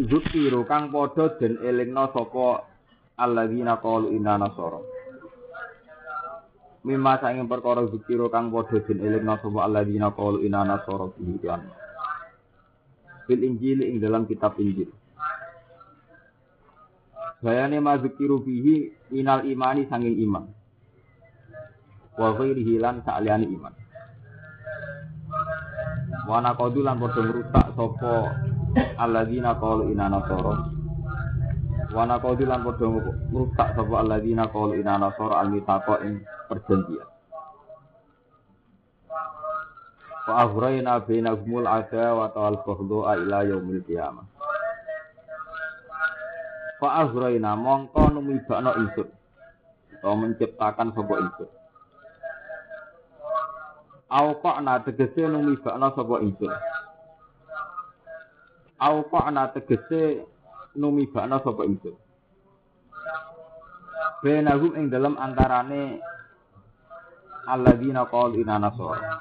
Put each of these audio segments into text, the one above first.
Zukiru kang padha den elingna sapa alladzina qalu inna nasara. Mimma sanging perkara zukiru kang padha den elingna sapa alladzina qalu inna nasara bihi kan. Fil Injil ing dalam kitab Injil. Bayane ma zukiru bihi minal imani sanging iman. Wa ghairihi lan sa'liyane iman. Wana kodu lan padha ngrusak sapa alladzina qalu inna nasara. Wana kodu lan padha ngrusak sapa alladzina qalu inna nasara al-mithaqa ing perjanjian. Wa aghrayna bainahumul adawa wal baghdha ila yaumil qiyamah. Fa aghrayna mongko numibakno ingsun. Atau menciptakan sapa ingsun. Awqa'na tegese numibakna sapa ingsun. Awqa'na tegese numibakna sapa ingsun. Benahum ing dalam antarane alladzina qalu inna nasara.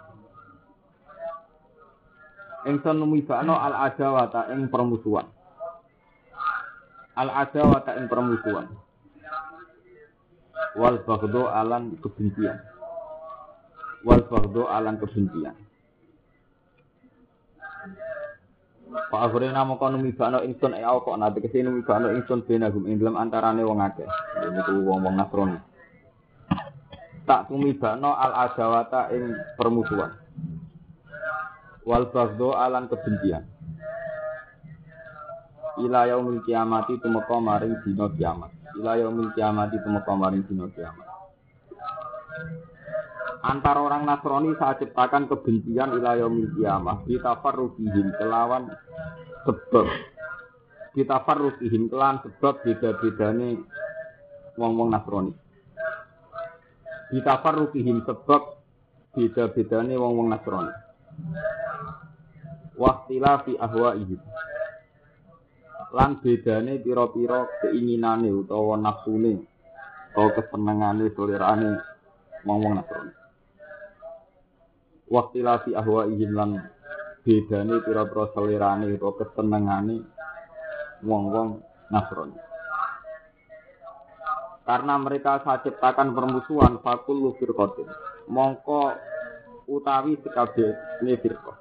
Ingsun numibakna al adawata ing permusuhan. Al adawata ing permusuhan. Wal baghdha alan kebencian wal bagdo alan kebencian. Pak Akhirina mau kono mibano ingsun e kok nanti ke sini mibano ingsun benagum ing dalam antarane wong akeh. Ini tuh wong wong nasrani. Tak tumibano al adawata ing permusuhan. Wal bagdo alan kebencian. Ila yaumil kiamati tumeka maring dina kiamat. Ila yaumil kiamati tumeka maring dina kiamat antara orang Nasrani saya ciptakan kebencian ilayah kiamah. Kita farrukihim kelawan sebab. Kita farrukihim kelawan sebab beda-bedane wong-wong Nasrani. Kita farrukihim sebab beda-bedane wong-wong Nasrani. Waktila fi ahwaihim. Lan bedane pira-pira keinginane utawa nafsune utawa kesenengane selerane wong-wong Nasrani waktilasi ahwa ihim lan bedane pira-pira selerane utawa kesenengane wong-wong Nasrani. Karena mereka saya ciptakan permusuhan fakul firqatin. Mongko utawi sekabehane firqah.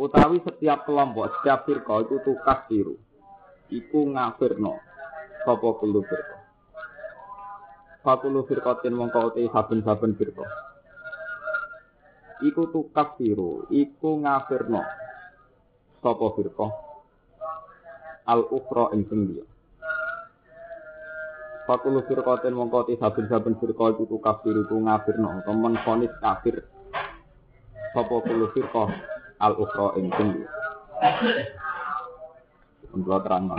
Utawi setiap kelompok, setiap firqah itu tukas biru. Iku ngafirno sapa kulo firqah. Fakulu firqatin mongko uti saben-saben firqah iku tukaf siru, iku ngafirno sapa firqah al ukhra ing sing liya. Fakulu firqatin mongko ti saben-saben firqah iku tukaf siru iku ngafirno temen fonis kafir. Sapa kulo firqah al ukhra ing sing liya. Untuk terang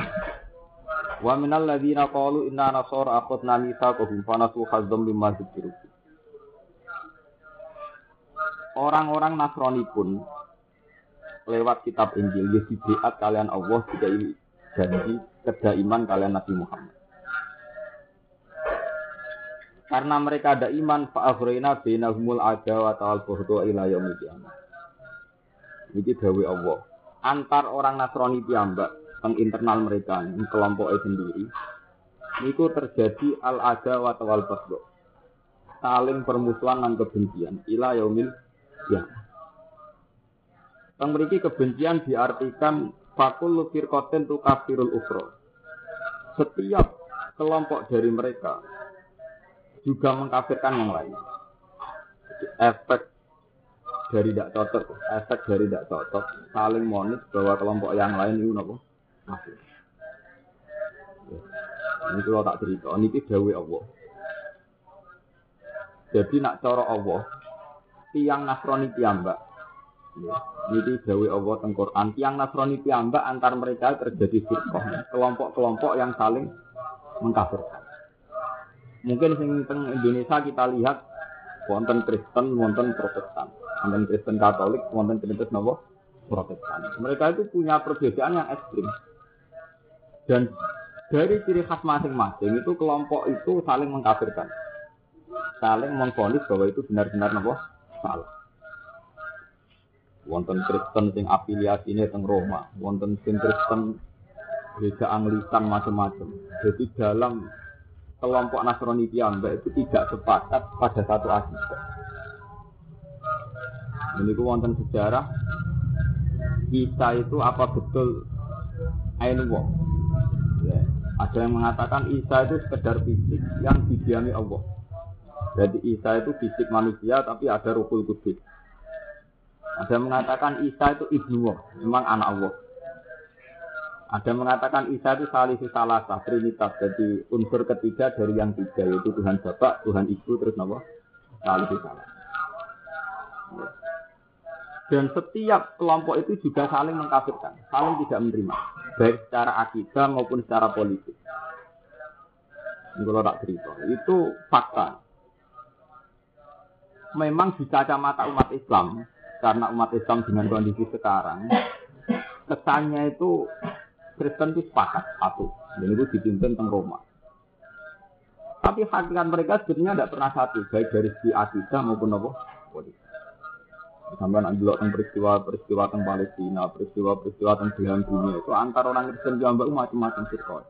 Wa minal ladzina qalu inna nasara akhadna mitsaqahum fa nasu hazzam mimma dzikiru. Orang-orang Nasrani pun lewat kitab Injil ya dibiat kalian Allah tidak ini janji kedaiman kalian Nabi Muhammad. Karena mereka ada iman fa'afrina bainahumul adawa ta'al buhdu ila yaumil qiyamah. Ini dawe Allah. Antar orang Nasrani piyambak teng internal mereka, kelompok sendiri, itu terjadi al adawa ta'al buhdu. Saling permusuhan dan kebencian ila yaumil ya. Yang memiliki kebencian diartikan fakul firqatin tu kafirul ukro. Setiap kelompok dari mereka juga mengkafirkan yang lain. Efek dari tidak cocok, efek dari tidak cocok, saling monis bahwa kelompok yang lain itu nopo kafir. Ya. Ini kalau tak cerita, ini dawe Allah. Jadi nak coro Allah, tiang Nasrani piyambak Jadi Dawi Allah teng Quran, tiang Nasrani piyambak antar mereka terjadi firqah, kelompok-kelompok yang saling mengkafirkan. Mungkin sing teng Indonesia kita lihat wonten Kristen, wonten Protestan, wonten Kristen Katolik, wonten Kristen nopo Protestan. Mereka itu punya perbedaan yang ekstrim. Dan dari ciri khas masing-masing itu kelompok itu saling mengkafirkan. Saling mengfonis bahwa itu benar-benar nopo salah. Wonten Kristen sing afiliasine teng Roma, wonten sing Kristen gereja Anglikan macam-macam. Jadi dalam kelompok Nasrani piyambak itu tidak sepakat pada satu akidah. Ini wonten sejarah Isa itu apa betul Ainullah? Ya. Ada yang mengatakan Isa itu sekedar fisik yang didiami Allah. Jadi Isa itu fisik manusia tapi ada ruhul kudus. Ada mengatakan Isa itu ibnu Allah, memang anak Allah. Ada mengatakan Isa itu salisu salasa, trinitas. Jadi unsur ketiga dari yang tiga yaitu Tuhan Bapak, Tuhan Ibu, terus nama salisu salasa. Dan setiap kelompok itu juga saling mengkafirkan, saling tidak menerima, baik secara akidah maupun secara politik. Ini kalau itu fakta. Memang di kacamata umat Islam, karena umat Islam dengan kondisi sekarang, kesannya itu Kristen itu sepakat satu, dan itu dipimpin tentang Roma. Tapi hakikat mereka sebetulnya tidak pernah satu, baik dari segi akidah maupun apa politik. Sampai nak dulu peristiwa-peristiwa tentang Palestina, peristiwa-peristiwa tentang belahan dunia itu antara orang Kristen dan macam-macam sirkoi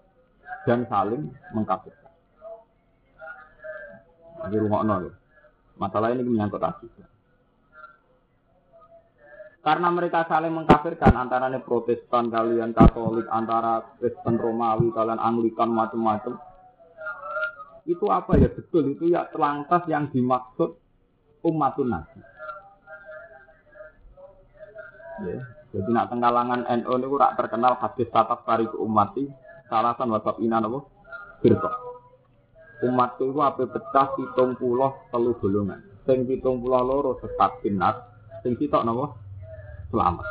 dan saling mengkafirkan. Di rumah nol. Masalah ini menyangkut akidah. Karena mereka saling mengkafirkan antara Protestan kalian Katolik, antara Kristen Romawi kalian Anglikan macam-macam. Itu apa ya betul itu ya terlantas yang dimaksud umatun nabi. Ya. Jadi nak tenggalangan NU ini rak terkenal hadis tatap tari ke umati salasan wasap ina nopo firqa. Umat itu apa pecah hitung pulau telu golongan. Sing hitung pulau loro sesat binat, sing sitok nopo selamat.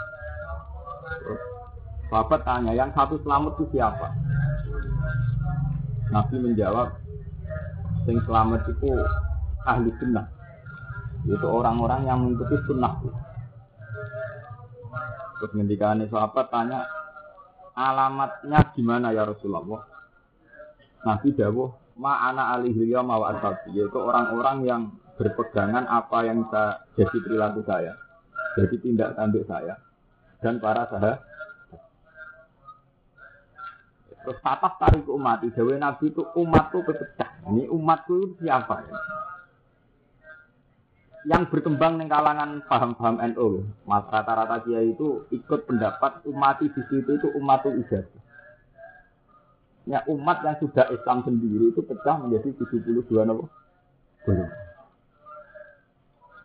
Sahabat tanya, yang satu selamat itu siapa? Nabi menjawab, sing selamat itu ahli sunnah. Itu orang-orang yang mengikuti sunnah. Terus ngendikane sahabat tanya, alamatnya gimana ya Rasulullah? Nabi dawuh, ma ana alihi ma wa yaitu orang-orang yang berpegangan apa yang saya jadi perilaku saya, jadi tindak tanduk saya dan para sahabat. Terus tatap tarik umat, Dewi Nabi itu umat itu pecah. Ini umat itu siapa ya? yang berkembang di kalangan paham-paham NU. Mas rata-rata dia itu ikut pendapat umat di itu umat ijazah. Ya umat yang sudah Islam sendiri itu pecah menjadi 72 nopo.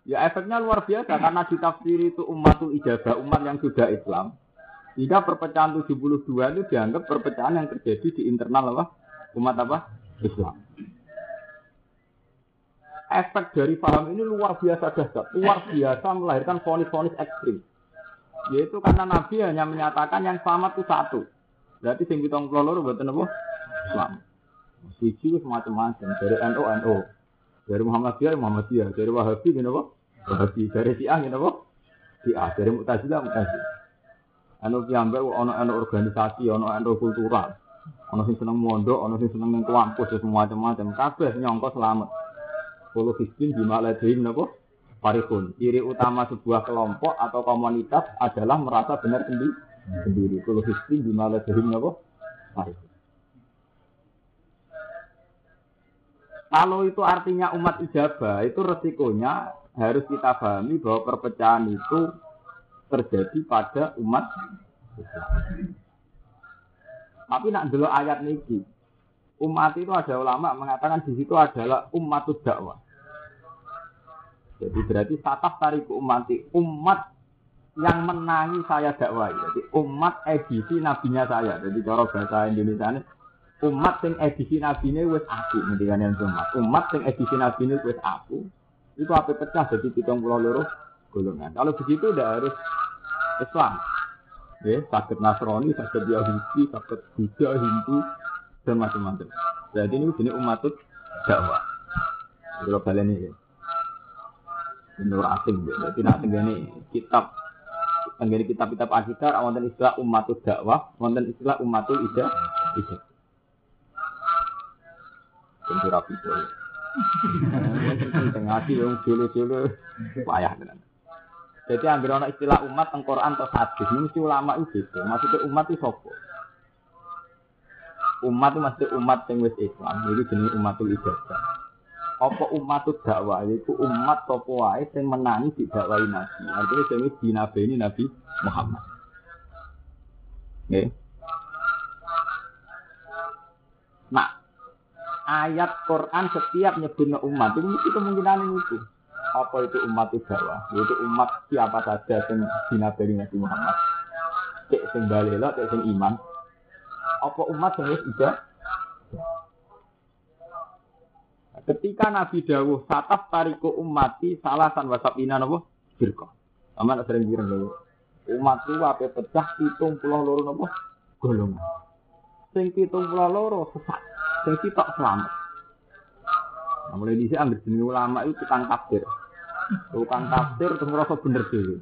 Ya efeknya luar biasa karena ditafsir itu umatul ijazah, umat yang sudah Islam. Jika perpecahan 72 itu dianggap perpecahan yang terjadi di internal apa? Umat apa? Islam efek dari paham ini luar biasa dahsyat, luar biasa melahirkan fonis-fonis ekstrim. Yaitu karena Nabi hanya menyatakan yang selamat itu satu. Berarti sing kita ngelolor buatan apa? Selamat. Siji semacam-macam dari NO NO, dari Muhammadiyah Muhammadiyah, dari Wahabi gini apa? Wahabi, dari Syiah gini apa? Syiah, dari Mu'tazilah Mu'tazilah. Anu piyambak ono ono organisasi, ono ono kultural. Ono sing seneng mondok, ono sing seneng ning kampus, semua macam-macam. Kabeh nyongko selamat. Kulo hisbin bima ladaihim napa? Farihun. Ciri utama sebuah kelompok atau komunitas adalah merasa benar sendiri. Sendiri. Hisbin bima ladaihim napa? Farihun. Kalau itu artinya umat ijabah, itu resikonya harus kita pahami bahwa perpecahan itu terjadi pada umat. Tapi nak dulu ayat niki, umat itu ada ulama mengatakan di situ adalah umat dakwah. Jadi berarti sataf tariku umati umat yang menangi saya dakwah. Jadi umat edisi nabinya saya. Jadi cara bahasa Indonesia ini umat yang edisi nabinya wes aku ngendikan yang umat. Umat yang edisi nabinya wes aku. Itu apa pecah jadi pitung pulau loro golongan. Kalau begitu udah harus Islam. Ya, sakit Nasrani, sakit Yahudi, sakit Buddha, Hindu, dan macam-macam. Jadi ini jenis umat dakwah. Kalau kalian ini, menurut asing, jadi nanti ini kitab Tenggiri kitab-kitab akidah, wonten istilah umatul dakwah, wonten istilah umatul ida, ida. Tentu rapi. Tengah hati yang julu-julu, payah tenan. Jadi ambil orang istilah umat teng Quran atau hadis, mesti ulama itu gitu. Maksudnya umat itu sopo. Umat itu mesti umat yang wis Islam, itu jenis umatul ijazah. Apa umat itu dakwah, itu umat sopo wae yang menangi di dakwah Nabi. Artinya wis ini Nabi Muhammad. Okay. Nah, ayat Quran setiap nyebut umat itu mesti kemungkinan itu apa itu umat dakwah yaitu umat siapa saja yang dinabari Nabi Muhammad cek sing balela cek sing iman apa umat yang wis ida ketika Nabi dawuh sataf tariku umati salasan wasabina napa firqa aman sering bilang lho umat ku ape pecah pitung pulau loro napa golongan sing pitung pulau loro sesat sing sitok selamat Nah, mulai di sini ambil jenis ulama itu tukang tafsir. Tukang tafsir terus merasa bener dulu.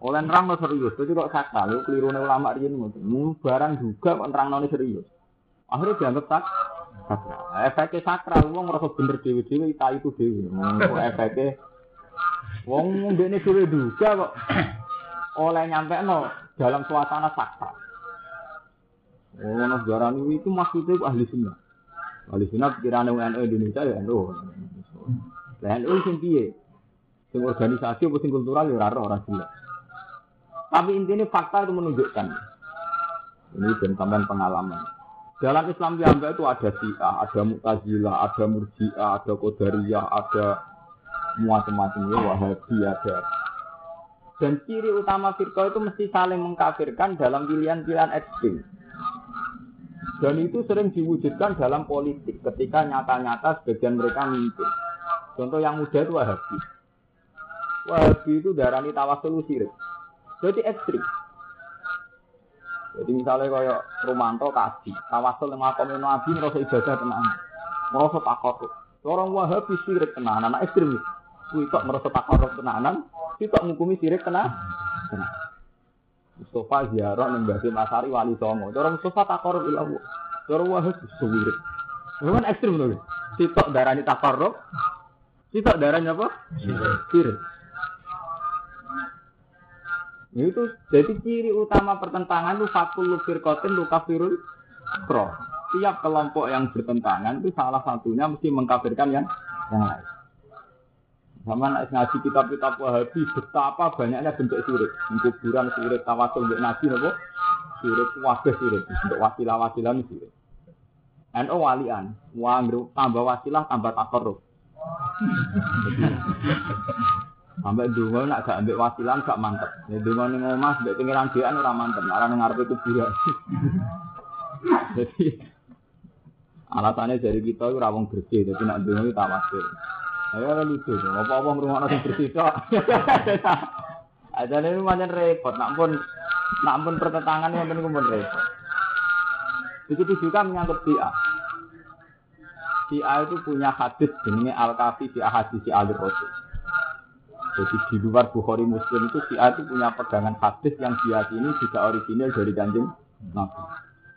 Oleh nerang lo serius, itu kok sakral, lu keliru ulama ini ngoten. Barang juga kok nerang serius. Akhirnya dianggap sak sakral. Nah, efeknya sakral, wong merasa bener dewi dewi, tak itu dewi. Kok efeknya, wong ini dewi juga kok oleh nyampe no dalam suasana sakral. Oh, negara ini itu maksudnya ahli sunnah. Ahli sunnah pikiran UNU Indonesia ya NU. Lah NU sing piye? Sing organisasi apa sing kultural ya ora ora jelas. Tapi intinya fakta itu menunjukkan. Ini dan tambahan pengalaman. Dalam Islam Yamba itu ada Syiah, ada Mu'tazilah, ada Murji'ah, ada Qadariyah, ada macam-macam ya, Wahabi ada. Dan ciri utama firqa itu mesti saling mengkafirkan dalam pilihan-pilihan ekstrim. Dan itu sering diwujudkan dalam politik ketika nyata-nyata sebagian mereka mimpin. Contoh yang muda itu Wahabi. Wahabi itu darani tawasul sirik. Jadi ekstrim. Jadi misalnya kayak Romanto kaji, tawasul yang makom Nabi merasa ibadah tenang, merasa takut. Orang Wahabi sirik tenanan, anak ekstrim. Kuitok merasa takut tenanan, kita menghukumi sirik tenang. tenang. Mustafa ziarah ning Mbah Masari wali songo. Cara Mustafa takarrub ila Allah. Cara wahid suwirit. Memang ekstrim lho. Sitok darani takarrub. Sitok darahnya apa? Sirik. Itu jadi ciri utama pertentangan itu fakul firqatin lu kafirul kro. Tiap kelompok yang bertentangan itu salah satunya mesti mengkafirkan yang yang lain. Sama nak ngaji kitab-kitab Wahabi betapa banyaknya bentuk sirik. Kuburan sirik, tawasul untuk nabi nopo. Sirik wabah sirik, untuk wasilah-wasilah sirik. NU walian, wah tambah wasilah tambah takorup. Sampai dulu nak gak ambil wasilan gak mantep. Ya dulu nih ngomong sampai pengiran dia ora mantep. Malah ngarep itu kuburan. Jadi alasannya dari kita itu rawong bersih. Jadi nak dulu itu tawasir. Ya lucu. Apa-apa ngrungokno sing bersih tok. Ada ini macam repot. Nak pun nak pun pertentangan yang pun repot. Begitu juga menyangkut dia. A itu punya hadis jenenge Al-Kafi di hadis si Ali Rasul. Jadi di luar Bukhari Muslim itu A itu punya pegangan hadis yang diyakini juga original dari kanjeng Nabi.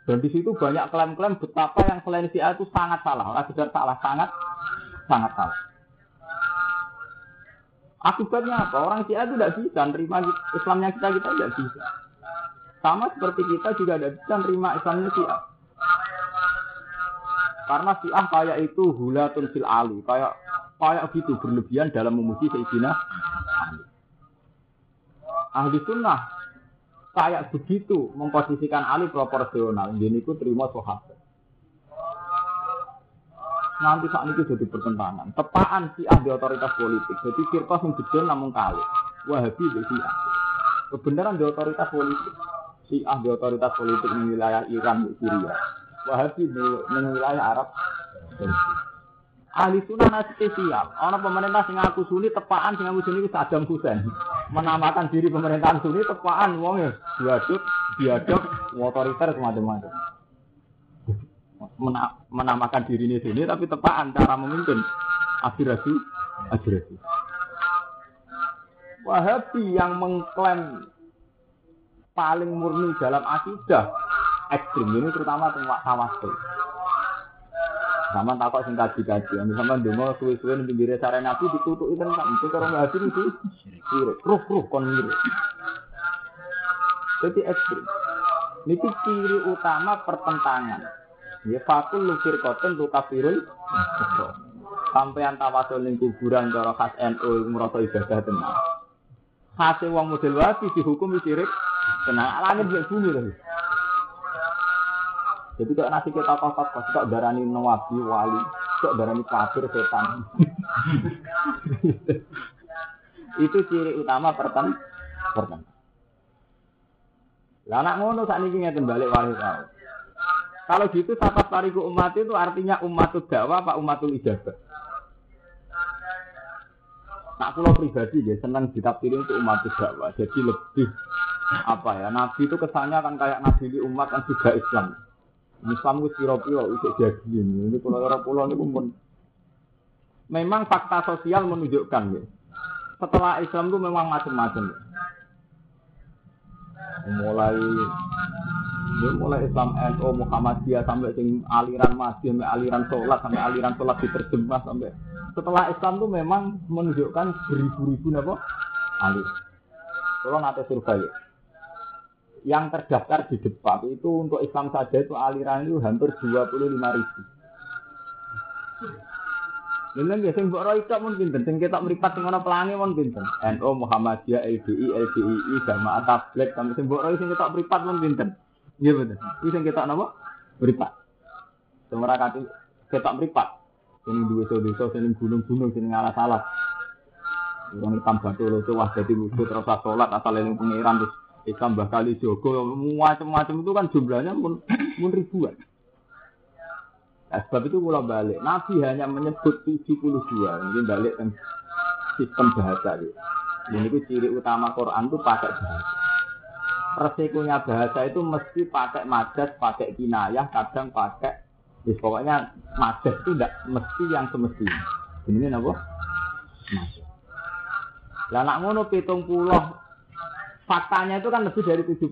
Dan di situ banyak klaim-klaim betapa yang selain A itu sangat salah. Sudah salah, sangat sangat salah. Akibatnya apa? Orang Syiah itu tidak bisa nerima Islamnya kita, kita tidak bisa. Sama seperti kita juga tidak bisa nerima Islamnya Syiah. Karena Syiah kayak itu hulatun fil ali, kayak kayak gitu berlebihan dalam memuji Sayyidina. Ahli sunnah kayak begitu memposisikan Ali proporsional. Ini itu terima sahabat nanti saat ini jadi pertentangan. Tepaan si ahli otoritas politik. Jadi firqah yang betul namun kali. Wahabi di si Kebenaran di otoritas politik. Si ahli otoritas politik di wilayah Iran di Syria. Wahabi di wilayah Arab. Ahli sunnah nasi siap. Orang pemerintah sing aku suni tepaan sing aku suni itu Hussein. menamakan diri pemerintahan Sunni tepaan wong ya diaduk, diaduk, otoriter semacam-macam. Mena menamakan diri ini Sunni tapi tepaan cara memimpin aspirasi aspirasi. Wahabi yang mengklaim paling murni dalam akidah ekstrim ini terutama tentang tawasul. Sama takut sing kaji kaji. Yang sama demo suwe-suwe ning pinggir sare nabi ditutuki kan itu karo ngaji itu sirik. Ruh ruh kon. Jadi ekstrim. Niki ciri utama pertentangan. Ya fakul lukir koten tu kafirul. Sampean tawasul ning kuburan cara khas NU merasa ibadah tenang. Khase wong model wabi dihukum sirik. Tenang langit mbek bumi lho. Jadi kalau nasi kita tokoh tokoh, kok darani nawabi wali, kok darani kafir setan. itu ciri utama perten perten. Lah anak ngono saat ini ngeten balik wali tahu. Kalau gitu sahabat tariku umat itu artinya umatul dakwah apa umatul ijabah. Nak pulau pribadi ya senang ditafsiri untuk umat dakwah. Jadi lebih apa ya Nabi itu kesannya kan kayak Nabi umat kan juga Islam. Islam itu piro-piro itu jadi ini. Ini pulau pulau ini pun memang fakta sosial menunjukkan ya. Setelah Islam itu memang macam-macam ya. Mulai ya, mulai Islam NU Muhammadiyah sampai sing aliran masih sampai aliran sholat sampai aliran sholat diterjemah sampai setelah Islam itu memang menunjukkan beribu-ribu apa alir. Kalau nanti survei yang terdaftar di depan itu untuk Islam saja itu aliran itu hampir 25 ribu. Ini biasa mbok roh itu mungkin penting kita meripat sing ana pelangi mun pinten. NU Muhammadiyah LDI LDII Jamaah Tabligh sampai sing mbok roh sing kita meripat mun pinten. Iya betul. Iki sing kita napa? Meripat. Semua kati kita meripat. Sing duwe desa sing gunung-gunung sing ngalah-alah. Wong tambah turu wah dadi wudhu terus salat asal eling pangeran terus Islam kali Jogo, macam-macam itu kan jumlahnya pun, pun ribuan. Nah, sebab itu kalau balik, Nabi hanya menyebut 72, ini balik kan sistem bahasa. Gitu. Ini itu ciri utama Quran itu pakai bahasa. Resikonya bahasa itu mesti pakai majas, pakai kinayah, kadang pakai, ya, pokoknya majas itu tidak mesti yang semestinya. Ini apa? Majas. Lah nak ngono pitung puluh faktanya itu kan lebih dari 70.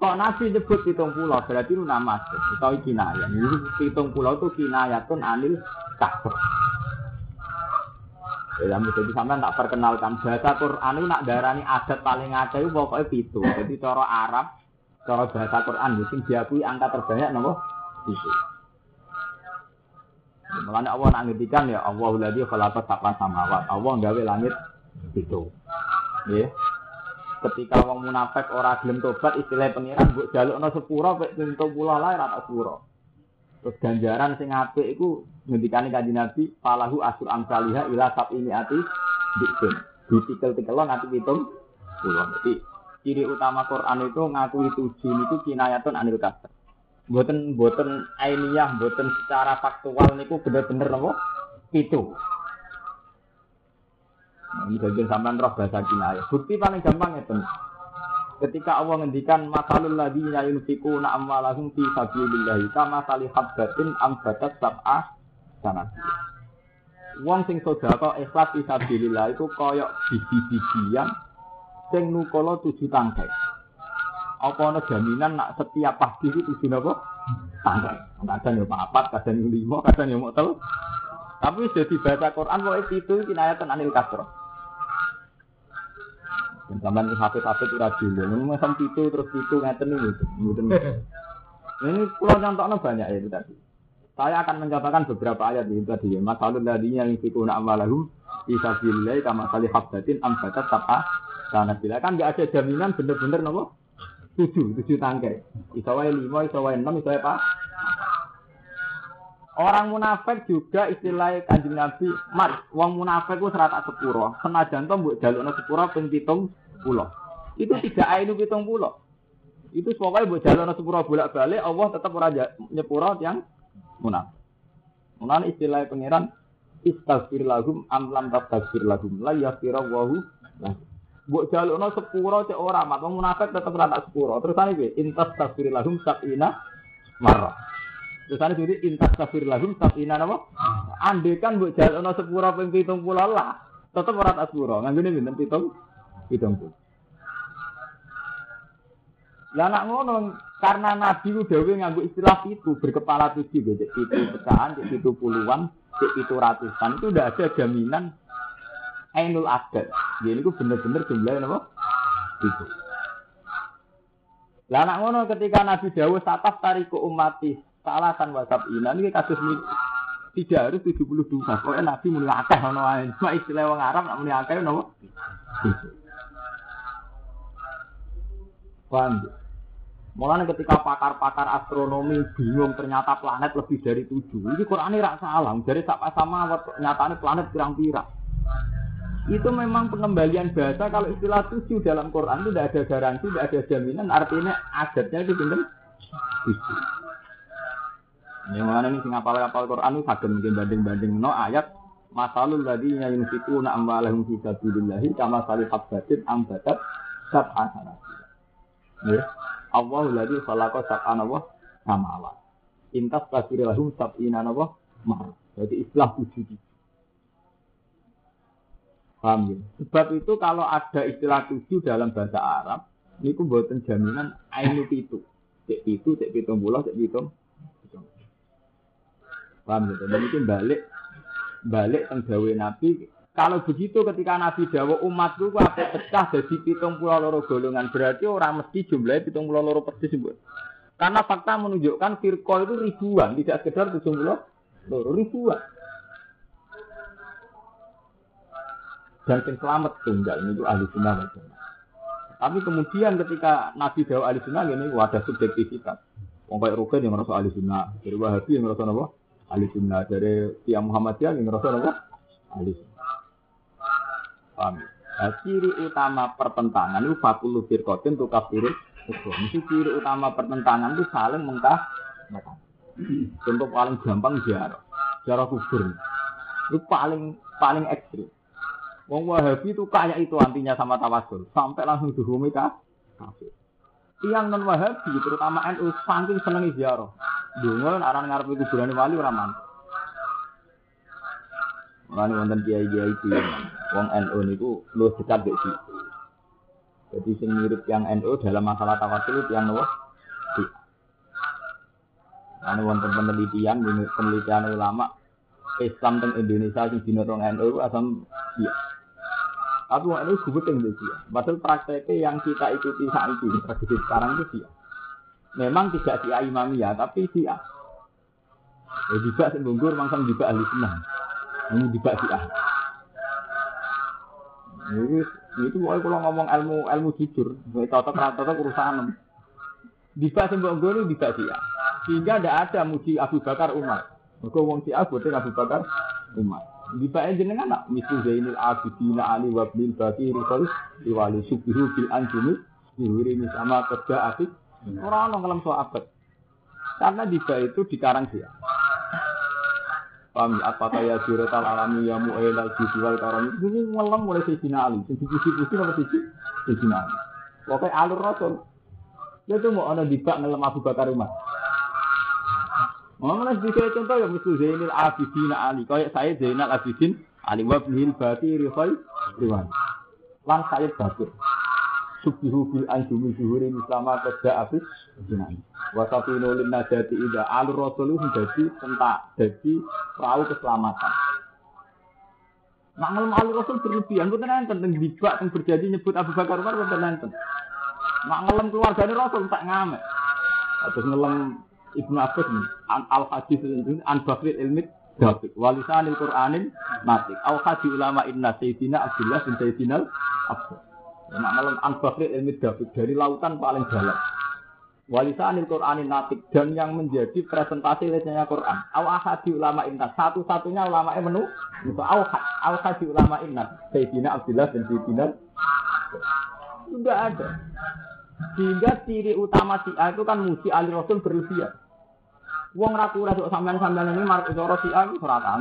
Kok Nabi nyebut hitung pulau berarti itu nama atau kinayah. Jadi hitung pulau itu kinayatun anil kasr. Ya, jadi sampai tak perkenalkan bahasa Quran itu nak darani adat paling ada itu pokoknya itu. Jadi cara Arab, cara bahasa Quran itu diakui angka terbanyak nomor itu. Makanya Allah nak ngedikan ya Allah ladzi khalaqa sab'a samawat. Allah gawe langit itu. Ya ketika wong munafik ora gelem tobat istilah pengiran mbok jalukno sepuro pek pintu pula lae ora sepuro. Terus ganjaran sing apik iku ngendikane kanjeng Nabi falahu asur amsaliha ila sab ini ati dikun. Ditikel-tikelon nanti pitung pulau. Jadi ciri utama Quran itu ngakui tujuh itu kinayatun anil kasar. Boten boten ainiyah, boten secara faktual niku bener-bener apa? Itu. Ini bagian sampean roh bahasa kinayah. Bukti paling gampang itu. Ketika Allah ngendikan masalul ladina yunfikuna amwalahum fi sabilillah kama sali habbatin ambatat sab'a sanat. Wong sing sedekah ikhlas fi sabilillah itu koyok biji-bijian sing nukala tujuh tangkai. Apa ana jaminan nak setiap pagi itu tujuh napa? Tangkai. Kadang ya papat, kadang ya lima, kadang ya mau telu. Tapi sudah dibaca Quran kok itu kinayatan anil kasroh. Sampai hafid-hafid itu rajin. Ini macam itu terus itu ngeten ini. Ini pulau contohnya banyak ya itu tadi. Saya akan mencontohkan beberapa ayat itu tadi. Masalul ladinya yang fikuna amalahum bisa bilai kama kali habbatin ambatat tapa karena bila kan nggak ada jaminan bener-bener nopo tujuh tujuh tangkai. Isawai lima, isawai enam, isawai apa? Orang munafik juga istilah kanjeng Nabi, mat, wong munafik ku serata sepuro. Senajan to mbok jalukno sepuro ping pitung pulau. Itu tidak ainu pitung pulau. Itu pokoknya mbok jalukno sepuro bolak-balik Allah tetap ora nyepuro yang munafik. Munan istilah pangeran istaghfir lahum am lam tastaghfir lahum la yaghfira wahu Mbok jalukno sepuro cek ora mat wong munafik tetep ora tak sepuro. Terus ane piye? Intas tafsir lahum sabina. Terus ane jadi intas tafsir lahum sabina napa? Ande kan mbok jalukno sepuro ping 70 lah. Tetep ora tak sepuro. Nganggone pinten 7 70. Lah nak ngono karena Nabi ku dhewe nganggo istilah itu berkepala tujuh gitu, itu pecahan, itu puluhan, itu ratusan itu udah ada jaminan ainul adat. Jadi itu bener-bener jumlahnya apa? Itu. Lah nak ngono ketika Nabi Dawud sataf tariku umati salasan wasab ina ini kasus ini tidak harus 72 pokoknya Nabi mulai akeh ono ae cuma istilah wong Arab nak mulai akeh nopo Paham Mulanya ketika pakar-pakar astronomi bingung ternyata planet lebih dari tujuh. Ini Quran ini rak salah. Dari sama sama nyatanya planet pirang-pirang. Itu memang pengembalian bahasa kalau istilah tujuh dalam Quran itu tidak ada garansi, tidak ada jaminan. Artinya adatnya itu benar. Yang mana ini sing apal-apal Quran itu saged mungkin banding-banding no ayat masalul ladina yunfikuna amwalahum fi sabilillahi kama salih habbatin ambatat sab'a sanati. Ya. Allah lagi khalaqa sab'an apa? Samawat. Intas tasbir lahum sab'ina apa? Mar. Jadi istilah tujuh itu. Paham ya? Sebab itu kalau ada istilah tujuh dalam bahasa Arab, ini ku buatan jaminan ainu itu. Cek itu, cek pitung bulan, cek pitung. Paham ya? Dan itu balik balik tenggawe Nabi kalau begitu ketika Nabi Dawa umatku ku apa pecah jadi pitung pulau loro golongan berarti orang mesti jumlahnya pitung pulau loro persis. Karena fakta menunjukkan firqa itu ribuan, tidak sekedar tujuh pulau loro ribuan. Dan yang selamat tunggal itu ahli sunnah Tapi kemudian ketika Nabi Dawa ahli sunnah ini wadah subjektivitas. Wong kayak Rugen yang merasa ahli sunnah, dari Wahabi yang merasa apa? Ahli sunnah, dari Tiang Muhammadiyah yang merasa apa? Ahli sunnah. Paham? Nah, ciri utama pertentangan itu fakulu firkotin tuh ukur. Mesti ciri utama pertentangan itu saling mengkah. Contoh paling gampang jarak, jarak kubur. Itu paling paling ekstrim. Wong Wahabi itu kayak itu antinya sama tawasul, sampai langsung dihukumi kafir. Tiang non Wahabi, terutama NU, saking seneng ziarah. Dungo, aran ngarep kuburan wali ora mantap. Mulane wonten kiai-kiai itu wong NU niku lu dekat mbek situ. Jadi sing mirip yang NU dalam masalah tawasul itu yang? Si. Ane wonten penelitian penelitian ulama Islam teng Indonesia sing dinotong NU asam iya. Tapi wong NU sebut yang dia. Padahal prakteknya yang kita ikuti saat ini, tradisi sekarang itu dia. Memang tidak si imamiyah, tapi si A. Ya juga sembungkur, mangsang juga ahli. Ini dibak ah. Ini itu pokoknya kalau ngomong ilmu ilmu jujur, cocok cocok urusan. Dibak sembok gue ini dibak ah. Sehingga tidak ada muji Abu Bakar Umar. Mereka wong si Abu Abu Bakar Umar. Dibak jenengan nak misu Zainul Abidin Ali Wabil Bakir Rifal Diwali Subihu Bil Anjumi Dihuri sama kerja asik Orang orang kalau abad Karena dibak itu dikarang dia Paham ya? Apakah ya tal alami ya mu'ailal al karam itu ngelam mulai Sayyidina Ali. Sing dipuji-puji apa siji? Sayyidina Ali. Pokoknya alur Rasul. Dia tuh mau ada dibak ngelam Abu Bakar Umar. Mana sedikit contoh ya Mesti Zainal Abidin Ali. Kayak saya Zainal Abidin Ali Wabnil Bakir Khair Riwan. Lan saya Bakir. Subhihu bil anjumi zuhuri mislama kerja abis Ali. Wasapi nulin najati ida alur rasul itu jadi tentak, jadi perahu keselamatan. Ngelem alur rasul berlebihan, bukan nanti tentang dibak, tentang berjanji nyebut Abu Bakar Umar, bukan. Nak ngelem keluarganya rasul tak ngamek. Terus ngelem Ibnu Abbas ini, al hadis an bakrit ilmit David, walisanil Qur'anin natik, al hadis ulama inna Sayyidina Abdullah bin Sayyidina Abbas. Nak ngelem an bakrit ilmit David dari lautan paling dalam. Walisanil Qur'anin natik dan yang menjadi presentasi lesnya Quran. Aw ahadi ulama innas. Satu-satunya ulama yang menu. Itu aw ahadi ulama innas. Sayyidina Abdullah dan Sayyidina. Sudah ada. Sehingga ciri utama si A itu kan musi Ali Rasul berlebihan. Wong raku rasuk sampean-sampean ini marek cara si A itu ora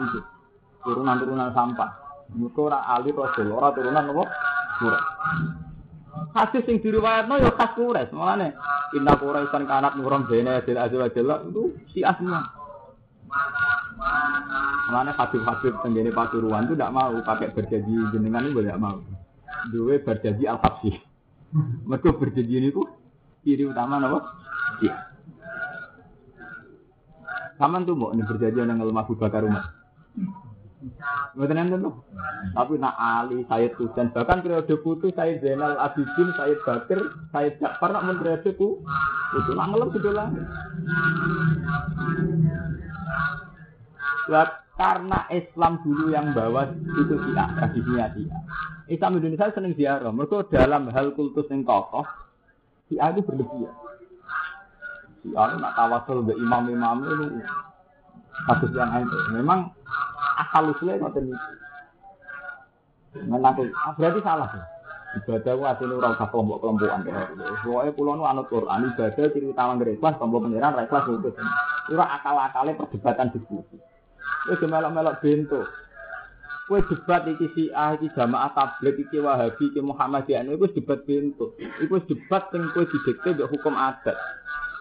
Turunan-turunan sampah. Muka ora Ali Rasul, ora turunan apa? Quraisy. Hadis sing diriwayatno ya khas Quraisy. Mulane inna Quraisyan kanat nuram bene adil adil adil itu si asma. Mulane hadis-hadis tenggene Pasuruan itu tidak mau pakai berjanji jenengan itu tidak mau. Dua berjanji al-habsyi. Mereka berjanji ini tuh ciri utama apa? Iya. Kaman tuh mau nih berjanji yang lemah Bakar rumah. Mboten enten. Tapi nak Ali, Sayyid Husain, bahkan periode putu Sayyid Zainal Abidin, Sayyid Bakir, Sayyid Ja'far nak mun periode ku itu lah ngelem lah. Karena Islam dulu yang bawa itu Syiah, tradisinya Syiah. Islam Indonesia seneng ziarah. Mereka dalam hal kultus yang kokoh, Syiah itu berlebihan. Syiah nak tawasul ke imam-imam itu kasus yang itu. Memang asal usulnya ngoten niku. Menang ah, berarti salah ya. Ibadah ku asline ora usah kelompok-kelompokan kaya gitu. Pokoke kula nu anut Quran ibadah ciri utama ikhlas tombol pengiran ra ikhlas itu. Ora akal-akale perdebatan diskusi. Wis melok-melok bento. Kowe debat iki si A iki jamaah tablet iki Wahabi iki Muhammadiyah iku debat bento. Iku debat sing kowe didikte mbek hukum adat.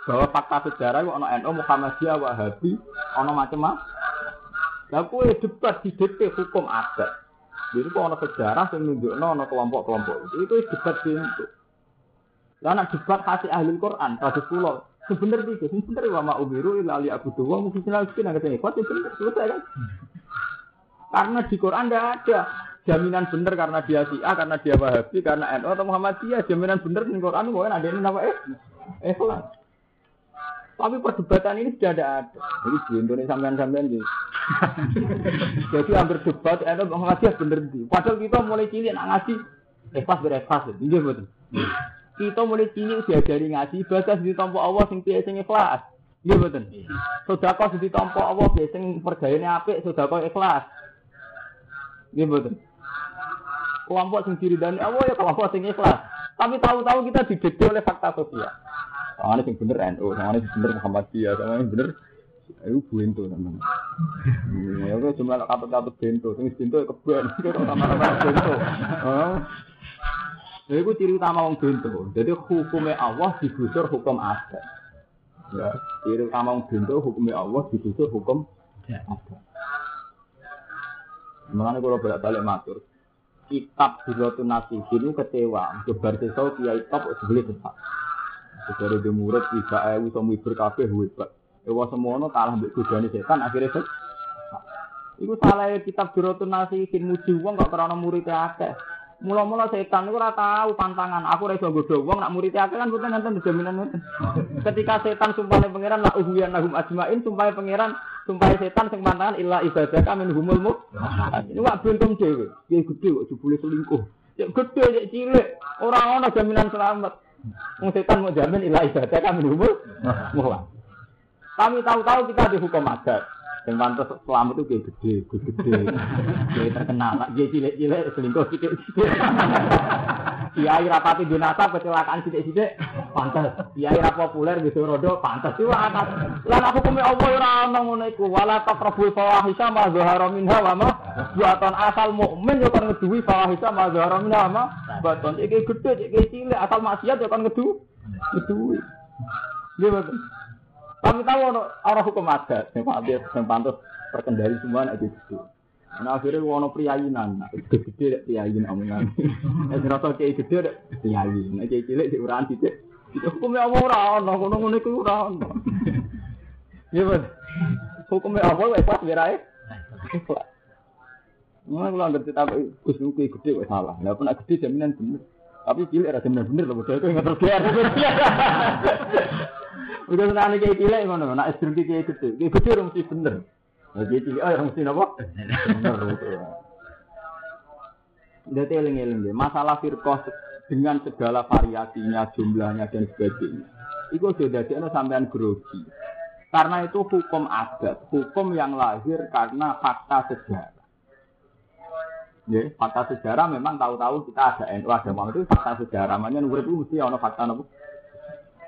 Bahwa fakta sejarah ono NU Muhammadiyah Wahabi ono macam-macam. Lah kowe debat didikte hukum adat. Jadi kok ono sejarah yang nunjukno ono kelompok-kelompok itu itu debat bentuk. Lah nak debat kasih ahli Quran, kados kula. Sebenarnya itu, sebenarnya wa ma umiru illa li abudu wa mungkin lagi nang ketemu. Kok bener selesai kan? Karena di Quran tidak ada jaminan benar karena dia si A, karena dia Wahabi, karena NU atau Muhammadiyah. Jaminan benar di Quran mungkin ada ini nama eh, ikhlas. Tapi perdebatan ini sudah ada. Jadi di Indonesia sampean-sampean gitu. Jadi hampir debat, ada Muhammadiyah bener di. Padahal kita mulai cilik nak ngaji, ikhlas berekhlas. Iya betul. Kita mulai cilik diajari ngaji, baca di tompo Allah sing piye sing ikhlas. Iya betul. Sedekah di tompo Allah piye sing pergayane apik, sedekah ikhlas. Iya betul. Kelompok sing diridani Allah ya kelompok sing ikhlas. Tapi tahu-tahu kita didikte oleh fakta sosial. Sama ini bener NU, sama ini bener Muhammadiyah, sama ini bener Ayo bento teman. Ya kok cuma katut-katut bento, sing bento keben, kok sama-sama bento. Ya itu ciri utama wong bento. Jadi hukumnya Allah digusur hukum adat. Ya, ciri utama wong bento hukumnya Allah digusur hukum adat. Mengenai kalau balik matur, kitab Bilatun Nasih ini kecewa. Kebar sesau kiai top sebeli sesat. Dari di murid bisa ayu sama ibu kafe hebat. Ewa semono kalah mbek godane setan akhirnya set. Iku salah kitab Bilatun Nasih sin muji wong kok karena muridnya akeh. Mula-mula setan itu ora tahu pantangan. Aku ora iso wong nak murid akeh kan boten nenten jaminan ngoten. Ketika setan sumpah pangeran la uhiyan lahum ajmain sumpah pangeran sumpah setan sing pantangan illa ibadaka min humul mu. Ini wak bentum dhewe. Ya gede kok jebule selingkuh. Ya gede ya cilik. Ora ana jaminan selamat. Wong setan mau jamin illa ibadaka min humul mu. Kami tahu-tahu kita dihukum adat. Yang pantas selamat itu kayak gede, gede, gede, kayak terkenal. Dia cilik-cilik selingkuh sidik-sidik. Kiai rapati dinasab kecelakaan sidik-sidik, pantas. Kiai rap populer gitu rodo, pantas. Itu atas. Lan aku kumi Allah ora ana ngono iku. Wala taqrabul fawahisha ma zahara minha wa ma buatan asal mukmin yo kan ngeduwi fawahisha ma zahara minha wa ma baton. Iki gede, iki cilik asal maksiat yo kan ngedu. Ngeduwi. Nggih betul. Kami tahu ono orang hukum adat yang pantas yang pantas terkendali semua nak gitu. Nah akhirnya ono priayinan, gede-gede priayin omongan. Nek rasa kiai gede dek priayin, nek cilik sik ora titik. Hukumnya apa ora ono, ngono-ngono iku ora ono. Iya betul. Hukumnya apa wis pas berae. Mulai kalau ngerti tapi Gus Nuki gede kok salah. Lah pun gede jaminan bener. Tapi cilik ada jaminan bener loh. Modal itu nggak terbiar. Udah senang kayak cilik ngono, nak istri kayak gede, kayak gede orang mesti bener. Kayak cilik, oh mesti apa? Bener gitu. Jadi eling-eling deh, masalah firqah dengan segala variasinya, jumlahnya dan sebagainya. Itu sudah jadi sampean grogi. Karena itu hukum adat, hukum yang lahir karena fakta sejarah. Ya, fakta sejarah memang tahu-tahu kita ada NU ada mau itu fakta sejarah. Makanya urip itu mesti ada fakta nopo.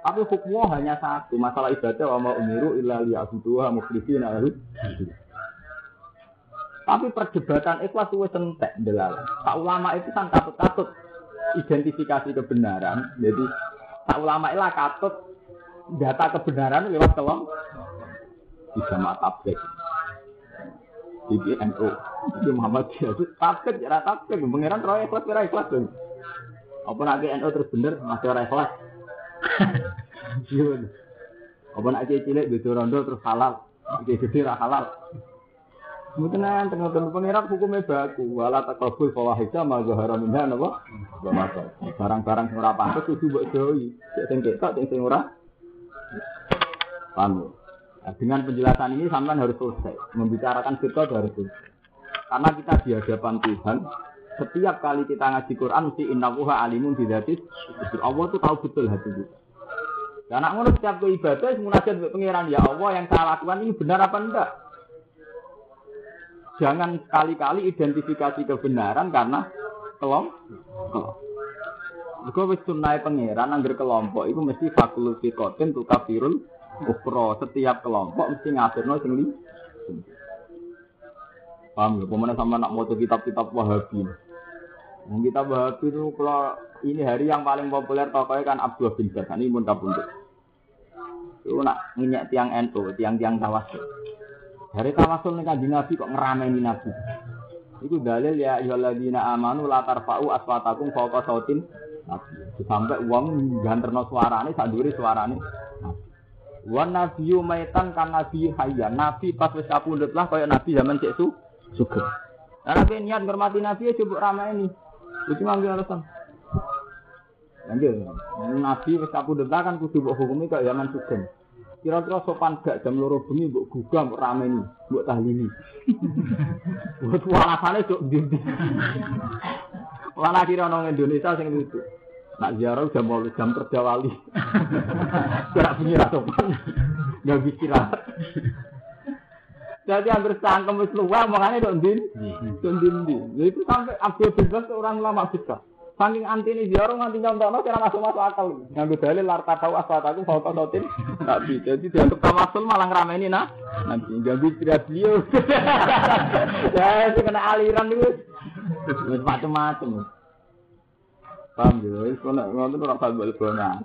Tapi hukumnya hanya satu, masalah ibadah wa ma umiru illa liya'buduha mukhlishina lahu. Tapi perdebatan ikhlas itu entek delal. Pak ulama itu kan katut-katut identifikasi kebenaran. Jadi tak ulama ilah katut data kebenaran lewat kelom di jamaah Di NU, Muhammad itu tablik, ya tablik. Pengiran roh ikhlas, kira ikhlas. Apa nanti NU terus bener, masih orang ikhlas. Iya. Apa nanti cilik, gitu rondo terus halal. Iki gede ra halal. Enten ngoten pangeran hukumnya baku, wala takabul fawahisha ma zahara minha napa? Barang-barang sing ora pantes kudu mbok jauhi. Sing ketok sing sing ora. Paham? Nah, dengan penjelasan ini sampean harus selesai. Membicarakan kita harus selesai. Karena kita di hadapan Tuhan, setiap kali kita ngaji Quran mesti innallaha alimun bidzati Allah tuh tahu betul hati kita. Karena ngono setiap ke ibadah munajat pengiran ya Allah yang saya lakukan ini benar apa enggak? Jangan sekali-kali identifikasi kebenaran karena kelompok. Jika wis sunai pangeran angger kelompok itu mesti fakul fikotin tu kafirul ukro. Setiap kelompok mesti ngasirno sing li. Paham ya? Pemenang sama nak moto kitab-kitab Wahabi. Kitab Wahabi itu kalau ini hari yang paling populer tokohnya kan Abdullah bin Bas. Ini pun kabundut. Itu nak minyak tiang NU, tiang-tiang tawasul. Dari tawasul nih kanjeng Nabi kok ngerameni Nabi. Itu dalil ya ayyuhalladzina amanu la tarfa'u aswatakum fawqa sautin. Sampai uang ganterno suarane sak suarane Nabi. Wan nabiyyu maitan kan nabi hayya. Nabi pas wis kapundhut lah kaya nabi zaman cek su sugeng. Nah, nabi niat ngormati nabi ya coba ramai ini. Itu ngambil alasan. Lanjut. Nabi wis kapundhut kan kudu mbok hukumi kaya zaman sugeng. Kira-kira sopan gak jam loro bengi mbok gugah mbok rameni, mbok tahlili. Buat alasane cok ndi Wala kira nang Indonesia sing lucu. Nak ziarah jam mau jam kerja wali. Bunyi ra sopan. Gak bisa Jadi hampir sangkem wis luwih makane dok ndin. Dok ndin ndi. Itu sampai Abdul Bebas orang lama bisa. Saking anti ini ziarah nganti nyontokno kira masuk masuk akal. Nganggo dalil larta tahu aswataku fauqa sautin. Tapi jadi dianggap tawasul malah ngrameni nah. Nanti ganggu tidak beliau. Ya kena aliran. Wis macam-macam. Paham ya, wis kono ngono ora bal bona.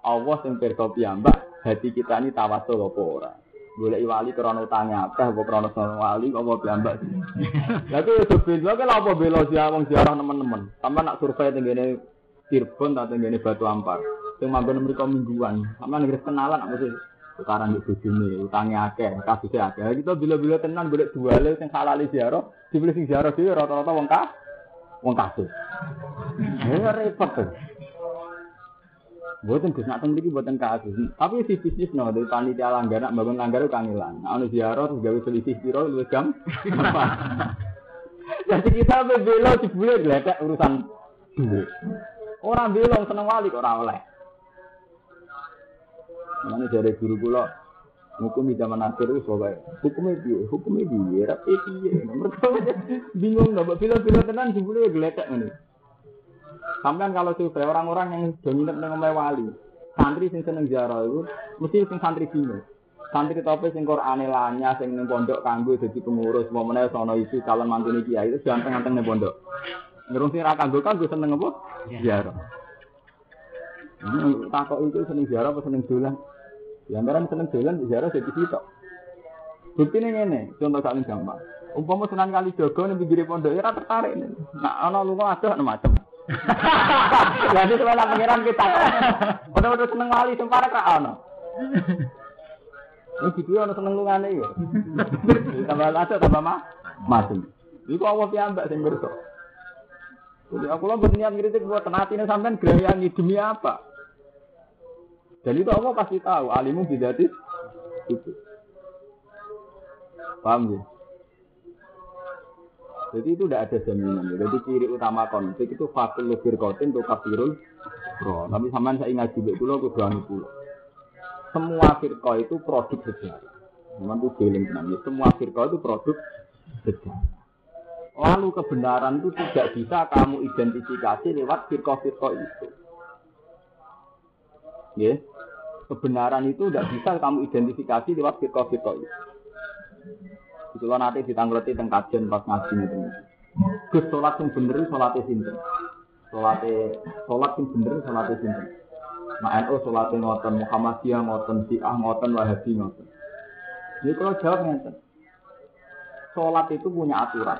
Allah sing pirsa piyambak, hati kita ini tawasul apa ora. Golek wali krana utange akeh apa krana sono wali apa piyambak. Lah itu yo beda kok apa bela wong siarah teman-teman. Sampe nak survei tenggene Cirebon atau tenggene Batu Ampar. Sing manggon mriku mingguan. Sampe nggih kenalan apa sih? Sekarang di bojone utange akeh, kasusnya akeh. Kita bila-bila tenan golek duale sing halal ziarah, dibeli sing ziarah dhewe rata-rata wong kah wong kasus. Ya repot tuh. Buatan Gus nak teng mriki buatan kasus. Tapi si bisnis no dari panitia langgar nak bangun langgar itu kangelan. Nah, ono ziarah terus gawe selisih piro luwih jam. Jadi kita belo jebule gledek urusan duit. Orang belong seneng wali kok ora oleh. Mana dari guru kula hukum di zaman akhir itu soalnya hukumnya dia hukumnya dia rapi dia mereka bingung nggak bila-bila tenan jebule gledek ini Sampean kalau survei orang-orang yang dominan dengan wali, santri sing seneng ziarah itu mesti sing santri bingung. Santri tope sing Qur'ane lanya sing ning pondok kanggo dadi pengurus, mau meneh sono isu calon mantune kiai itu ganteng-ganteng ning pondok. Ngerung sing ra kanggo kanggo seneng apa? Ziarah. Hmm, takok itu seneng ziarah apa seneng dolan? Ya antara seneng dolan ziarah jadi sitok. Bukti ini ngene, contoh saling gampang. Umpama senang kali jogo ning pinggir pondok ya tertarik. Nah ana lunga ada macam. Jadi sebenarnya pengiran kita. Udah-udah seneng wali sempara kak ono. Ini gitu ono seneng lungane ya. Tambah ada tambah mah masing. Iku Allah piyambak sing ngerti. Jadi aku lo berniat ngiritik buat tenati ini sampean gerayangi demi apa? Dan itu Allah pasti tahu alimu bidatis itu. Paham ya? Jadi itu tidak ada jaminan. Jadi ciri utama konflik itu fakul lebih kotin untuk kafirul bro. Tapi sampean saya ingat juga dulu aku berani dulu. Semua firqa itu produk sejarah. Memang itu feeling namanya. Semua firqa itu produk sejarah. Lalu kebenaran itu tidak bisa kamu identifikasi lewat firqa-firqa itu. Ya, kebenaran itu tidak bisa kamu identifikasi lewat firqa-firqa itu. Itu nanti ditanggleti teng kajian pas ngaji itu. Gus sholat yang bener sholatnya sinten. Salate salat sing bener salate sinten? Nah, NU salate ngoten, Muhammadiyah ngoten, Syiah ngoten, Wahabi ngoten. Jadi kalau jawab ngeten. Salat itu punya aturan.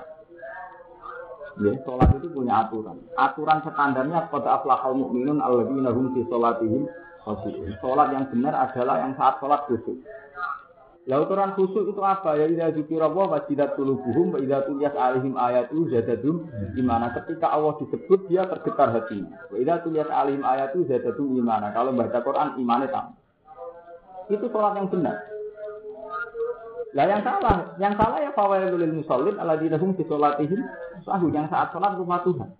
Ya, sholat itu punya aturan. Aturan standarnya pada aflahal mukminun alladzina hum fi sholatihim khashi'un. Sholat yang benar adalah yang saat sholat khusyuk. Ya aturan khusyuk itu apa? Ya idza dzikra wa wajidat qulubuhum wa idza tuliyat alaihim ayatu zadadum imana. Ketika Allah disebut dia tergetar hatinya. Wa idza tuliyat alaihim ayatu zadadum imana. Kalau baca Quran imannya tambah. Itu sholat yang benar. Lah yang salah, yang salah ya fawailul lil musallin alladzina hum fi sholatihim sahu yang saat sholat rumah Tuhan.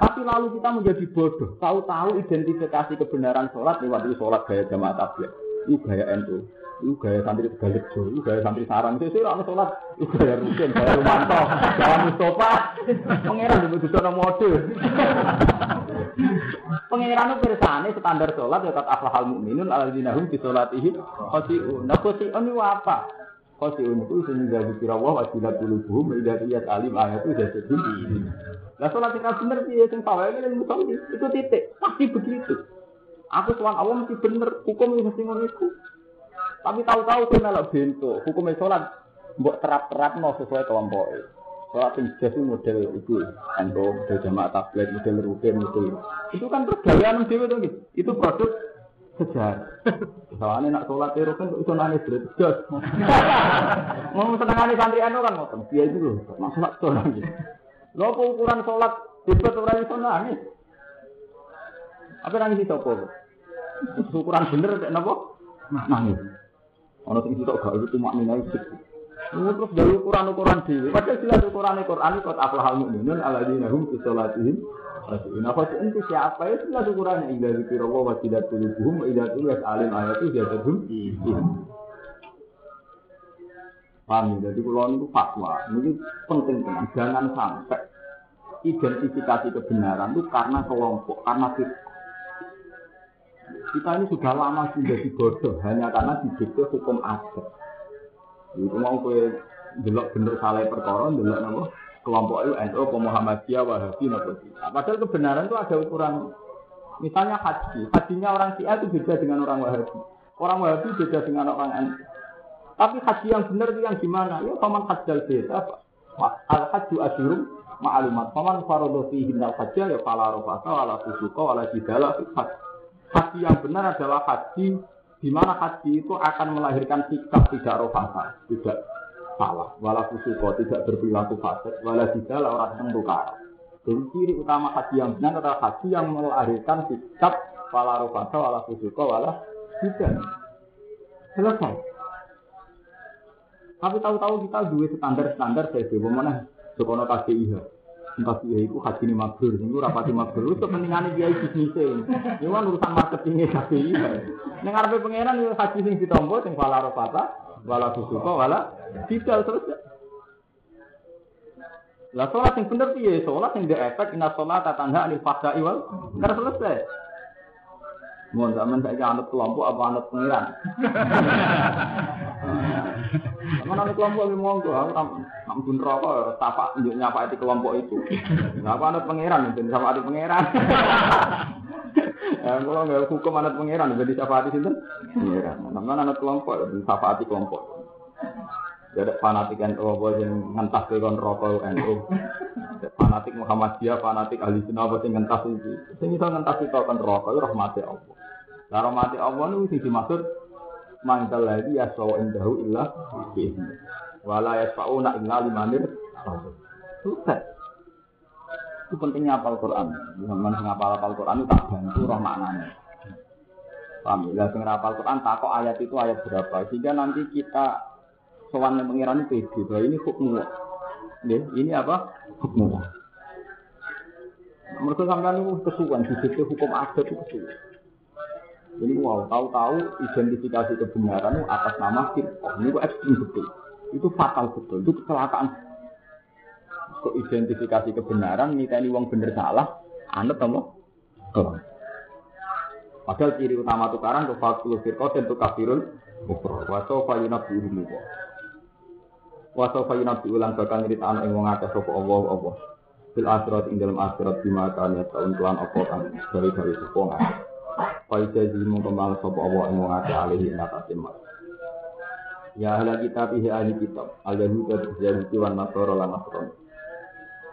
Tapi lalu kita menjadi bodoh, tahu-tahu identifikasi kebenaran sholat lewat itu sholat gaya jamaah tabligh, itu gaya NU, itu gaya santri Tegalego, itu gaya santri sarang, itu sih orang sholat, itu gaya Rukin, gaya Rumanto, gaya Mustafa, pangeran itu sudah mode. Pangeran itu bersane standar sholat ya kata aflahal mukminun alladzina hum fi sholatihim khashi'un. Nah khashi'un itu apa? Khashi'un itu sehingga dikira wa wasilat qulubuhum idza lihat alim ayat itu jadi Lah sholat kita bener sih sing pawai ini musolli itu titik pasti begitu. Aku tuan Allah mesti bener hukum ini mesti itu. Tapi tahu-tahu kena melok bento hukum sholat mbok terap-terap no sesuai kelompok. Sholat yang itu model itu, endo model jamaah tablet, model rutin, model itu kan dewe tuh gitu. Itu produk sejarah. Soalnya nak sholat itu kan itu nangis berat jelas. Mau senengane santri anu kan ngoten. Dia itu loh, nak sholat tuh nangis. Lo apa ukuran sholat debat orang itu nangis? Apa nangis itu apa? Ukuran bener kayak napa? Nangis. Ono sing sitok gak itu mak minai terus dari ukuran-ukuran dewi. Padahal jelas ukuran Quran itu kata aflahal mukminun alladzina hum fi sholatihim khashi'un. Apa itu siapa ya jelas ukurannya indah zikra wa tidak tulubuhum wa idza tuliyat alim ayatu zadahum Paham ya? Jadi kalau itu fatwa, ini penting teman. Jangan sampai identifikasi kebenaran itu karena kelompok, karena kita. Ini sudah lama sudah dibodoh hanya karena didikte hukum adat. Itu mau kue delok bener salah perkara, delok napa kelompok itu NU, Muhammadiyah, Wahabi, napa nah, Padahal kebenaran itu ada ukuran. Misalnya haji, hajinya orang Syiah itu beda dengan orang Wahabi. Orang Wahabi beda dengan orang NU. Tapi haji yang benar itu yang gimana? Ya paman hajjal beda. Al haju asyurum ma'lumat. Paman farodo fihi al hajjal ya fala rofasa wala fusuqa wala jidala Haji yang benar adalah haji di mana haji itu akan melahirkan sikap tidak rofasa, tidak salah, wala fusuko, tidak berperilaku fasik, wala tidak orang tukar. Jadi ciri utama haji yang benar adalah haji yang melahirkan sikap wala rofasa, wala fusuko, wala. Selesai. Tapi tahu-tahu kita dua standar-standar saya mana sekolah KPIH entah dia itu haji ini mabrur, ini rapati mabrur, itu kepentingannya dia bisnisnya. Ini kan urusan marketingnya KPI. Neng ngarepe pangeran itu haji sing ditombo, sing wala rofata, wala susuko, wala tidak terus. Lah sholat yang bener piye? Sholat yang dia efek inna sholat tanha anil fahsai wal karena selesai. Mohon zaman saya anut kelompok apa anut pengiran. Mana anut kelompok ini monggo, aku tak pun rokok, tapak nyapa itu kelompok itu. Nah, aku anut pengiran, jadi sama anut pengiran. Ya, kalau nggak hukum anut pengiran, jadi siapa hati itu? Pengiran. Namun anut kelompok, jadi siapa hati kelompok. Jadi fanatik NU apa yang ngentas ke kon rokok NU. Fanatik Muhammadiyah, fanatik ahli sunnah apa yang ngentas itu. Sing iso ngentas itu kon rokok rahmati Allah. Lah rahmati Allah itu sing dimaksud mangkal lagi ya sawa indahu illa bi'izni. Wala yasfa'una illa limanir Selesai. Itu pentingnya apal Quran. Zaman sing apal apal Quran itu tak bantu roh maknanya. Paham ya? Sing apal Quran takok ayat itu ayat berapa. Sehingga nanti kita sowan pengiran itu bahwa ini hukum ini apa? Hukum Mereka sampai itu kesuwan, di situ hukum adat itu kesuwan. Ini wow, tahu-tahu identifikasi kebenaran itu atas nama firqah. Ini kok ekstrim betul. Itu fatal betul. Itu kecelakaan. Kok identifikasi kebenaran, ini uang bener salah, anut apa? Padahal ciri utama tukaran tuh fakul firqah dan tuh kafirun kufur. Waso fayunab diurumu. Waso fayunab diulang bakal ngirit anak yang wong akeh sapa Allah Allah. fil akhirat ing dalam akhirat bima ya tahun kelan apa kan dari dari sepo ngake Faida jadi mengkembang sopo Allah yang mengake alihi ing atase Ya ahli kitab ihi ahli kitab. Al yahud yahudi wan nasara lan nasrani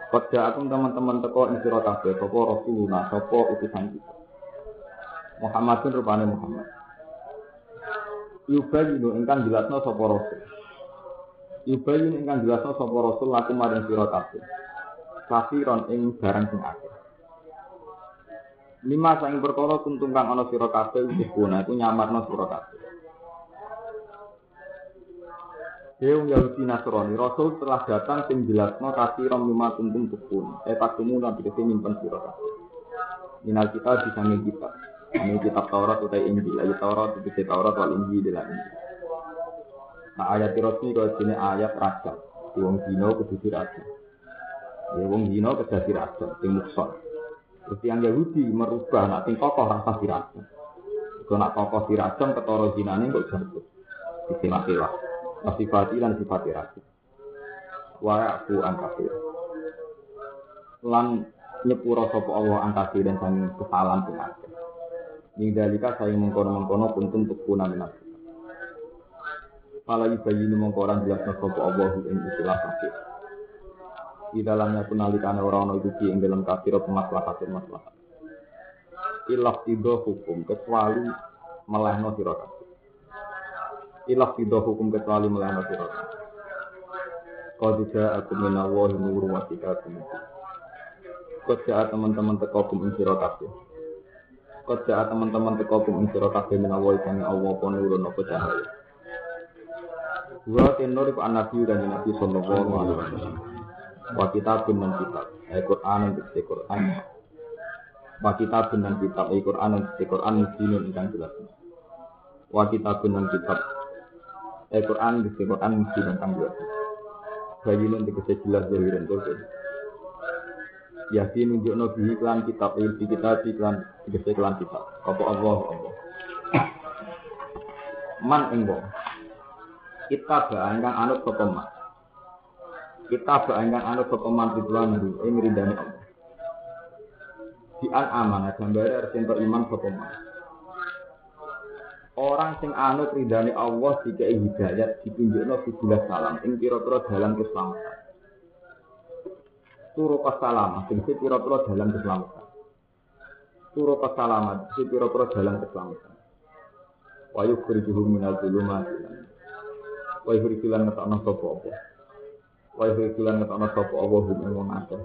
Pada aku teman-teman teko ing sira kabeh sapa rasuluna sapa utusan kita. Muhammadun rupane Muhammad. Yubayinu ingkang jelasno sapa rasul. Yubayinu ingkang jelasno sapa rasul laku maring sira kabeh. Kafiron ing barang sing akeh. Lima saing perkara kuntung kang ana sira kabeh guna iku nyamarno sira kabeh. Deung Yahudi Nasrani, Rasul telah datang sing jelasno kafiron lima kuntung tukun. Eh pakumu nabi kese nyimpen sira kabeh. Minal kita disangi kita. Ini kitab Taurat utai Injil, ayat Taurat itu Taurat wal Injil dalam Injil. Nah ayat Tirosmi kalau sini ayat raja, wong dino kudu raja. Ya wong dino kedah dirajam sing. Terus yang Yahudi merubah nak sing kokoh rasa dirajam. Iku nak kokoh dirajam ketara zinane kok jatuh. Disimak-simak. Sifati lan sifat dirajam. Wa aku angkafir. Lan nyepuro sapa Allah angkafir dan sang kesalahan sing akeh. Dalika saya mengkono-mengkono kuntum tukuna minat. Fala yubayinu mengkoran jelasna sapa Allah ing istilah kafir di dalamnya pun nalikane orang-orang itu di dalam kafir maslahat maslahat. Ilah tido hukum kecuali melehno sira. Ilah tido hukum kecuali melehno sira. Kau tidak aku menawahi nur wa kitabun. Kau teman-teman teko kum ing sira kabeh. Teman-teman teko kum ing sira kabeh kang Allah apa nurun apa cahaya. Wa tenor iku nabi dan nabi sallallahu alaihi wasallam wa kitabun dan kitab. Al Quran dan dikse Quran. Wa kitabun dan kitab. Al Quran dan dikse Quran dinun ingkang jelas. Wa kitabun dan kitab. Al Quran dikse Quran dinun ingkang jelas. Bayinun dikse jelas zahiran tuh Yakin nunjukno bihi klan kitab il di kita di klan dikse klan kitab. Apa Allah Allah. Man engbo kita ingkang anut man kita bayangkan anu sokoman ridwan ru ing ridane Allah. Di an amanah gambare harus yang beriman sokoman. Orang sing anut ridane Allah dikai hidayat ditunjukno sebelah salam ing pira-pira dalan keselamatan. Turu salam, sing pira-pira dalan keselamatan. Turu salamat, sing pira-pira dalan keselamatan. Wa yukhrijuhum minal zulumati. Wa yukhrijulan ngetokno sapa apa. Wa yuhilan ngetana sapa Allah hum ing wong akeh.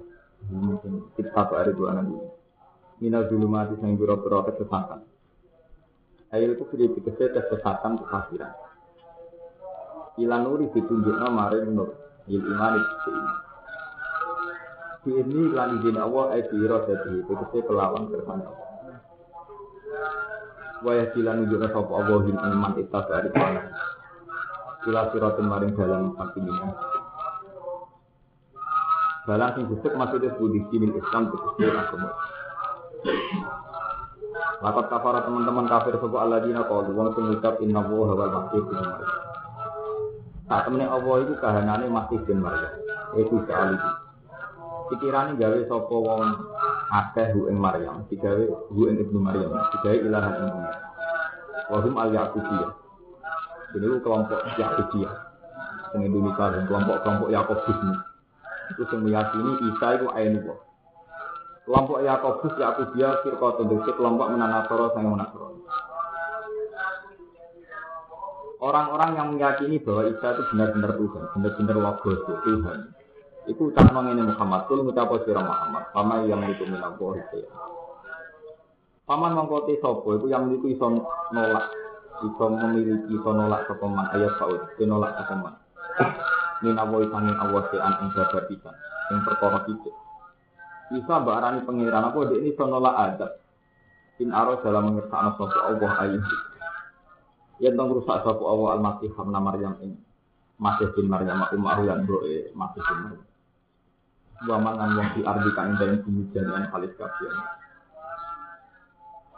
Mungkin kita hari dua nanti. Mina zulumati sang biro-biro kesesatan. Ayat itu sudah dikasih kesesatan kekafiran. Ilan nuri ditunjukna maring nur. Il iman itu iman. Di ini lan izin Allah ayat biro jadi dikasih kelawan kersane Allah. Wa yasilan nunjukna sapa Allah hum iman itu dari dua Ila siratun maring dalam pakimina. Balang sing busuk maksudnya budi min Islam tegese agama. Lakat kafara teman-teman kafir sebuah alladzina qalu wong sing ngucap inna wa wal masih bin Maryam. Saat temene Allah itu kahanane masih bin Maryam. Iku sekali. Pikirane gawe sapa wong akeh hu ing Maryam, digawe hu ing Ibnu Maryam, digawe ilahan ing dunia. Wahum al Yakubiyah. Ini kelompok Yakubiyah. Sing Indonesia kelompok-kelompok Yakobus ini itu yang meyakini Isa itu Ainullah. Kelompok Yakobus Yakubia firqa tentu kelompok menanasoro sang menasoro. Orang-orang yang meyakini bahwa Isa itu benar-benar Tuhan, benar-benar logos Tuhan. Itu ucap ini Muhammad, kul ngucap sira Muhammad, pama yang itu minallahi saya. Paman mengkoti sopo, itu yang itu iso nolak, iso memiliki, iso nolak sopeman ayat saud, nolak sopeman minawoi sanging Allah sean ing bisa ing perkara iki. Bisa mbak arani pengiran apa dek ini sonola adab. In aro dalam mengertakno sapa Allah ayu yen tong rusak sapa Allah al-masih hamna maryam ing masih bin maryam umar lan broe masih bin maryam. Wa mangan wong di ardi kang dalam bumi kalis kabeh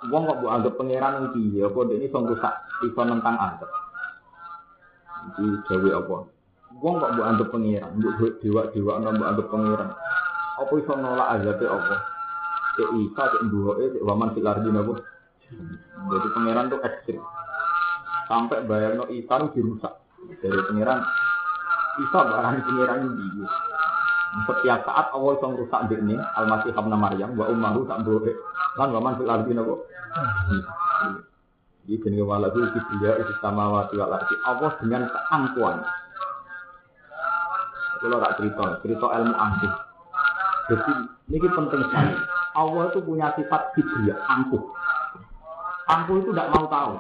Wong kok mbok anggap pangeran iki ya apa ini sing rusak iso nentang adab. Iki dewe apa Wong kok mbok anggap pengiran, mbok dewa-dewa mbok anggap pengiran. Apa iso nolak azabe Allah? Cek Isa, cek Mbuhoke, cek Waman Filar Dina Jadi pangeran tuh ekstrim. Sampai bayangno Isa itu dirusak. Dari pangeran Isa barang pangeran ini. Setiap saat Allah iso rusak ini Al-Masih Hamna Maryam wa ummahu tak Mbuhoke. Lan Waman Filar Dina Ini jenenge walahu kibriya isi samawati wal ardi. Allah dengan keangkuhan. Kalau tak cerita, cerita ilmu angkuh. Jadi ini penting sekali. Allah itu punya sifat kibriya, angkuh. Angkuh itu tidak mau tahu.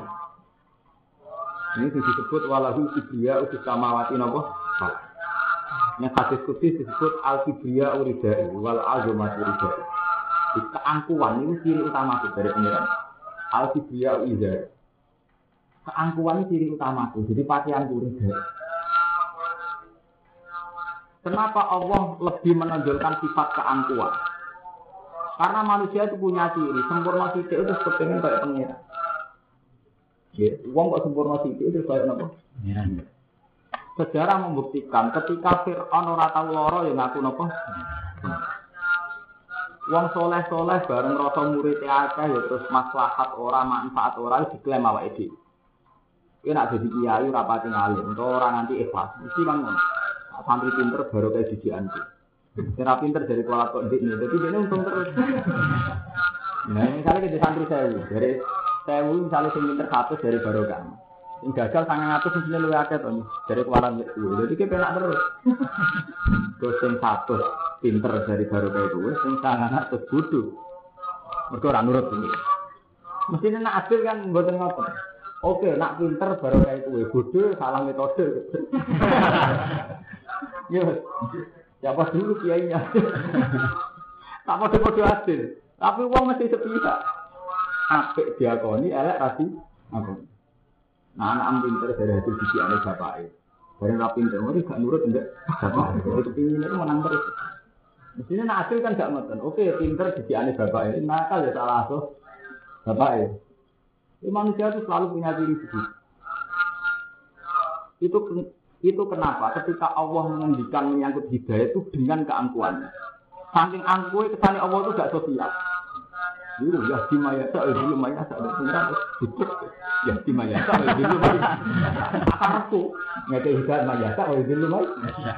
Ini disebut walahu kibriya isi samawati nopo. Yang hadis kudus disebut al kibriya uridai wal azumati uridai. Keangkuhan ini ciri utama dari pengiran. Al kibriya uridai keangkuhan ciri utama itu. Jadi pakaian kuridai. Kenapa Allah lebih menonjolkan sifat keangkuhan? Karena manusia itu punya ciri, sempurna sidik itu seperti kayak pengira. Ya, uang kok sempurna sidik itu kayak apa? Sejarah membuktikan ketika Fir'aun ora tau loro ya ngaku napa? Wong soleh-soleh bareng rasa murid akeh ya terus maslahat ora manfaat ora diklaim awake dhewe. Kowe nak jadi kiai ora pati ngalim, utawa ora nganti ikhlas. Mesti kan ngono. Santri pinter baru kayak didikan anti. Kira pinter dari keluar kok dik nih, tapi dia untung terus. Nah, misalnya kita santri sewu, dari sewu misalnya sing pinter satu dari baru kan. Yang gagal sangat ngatur sebenarnya lu akeh tuh dari keluaran gue. Jadi kita penak terus. Yang satu pinter dari baru kayak gue, yang sangat ngatur bodoh. Mereka orang nurut ini. Mestinya nak adil kan buatan ngotot. Oke, nak pinter baru kayak kue bodoh salah metode. Yo, siapa dulu kiainya? tak pada bodoh hasil. Tapi uang masih sepihak. Apik diakoni, elek rasi. Aku. Nah, anak pinter dari hasil sisi aneh bapak Barang rapi pinter, mari gak nurut enggak? Jadi kepingin itu menang terus. Mestinya nak hasil kan gak ngoten. Oke, pinter sisi bapak ini, nakal ya salah asuh. Bapak Ya, manusia itu selalu punya diri begitu. Itu itu kenapa ketika Allah mengendikan menyangkut hidayah itu dengan keangkuhannya. Saking angkuhnya kesannya Allah itu gak sosial. Dulu ya di maya tak dulu maya tak ada pengiran ya di maya tak dulu maya akan aku ngeke hidayah maya tak dulu maya.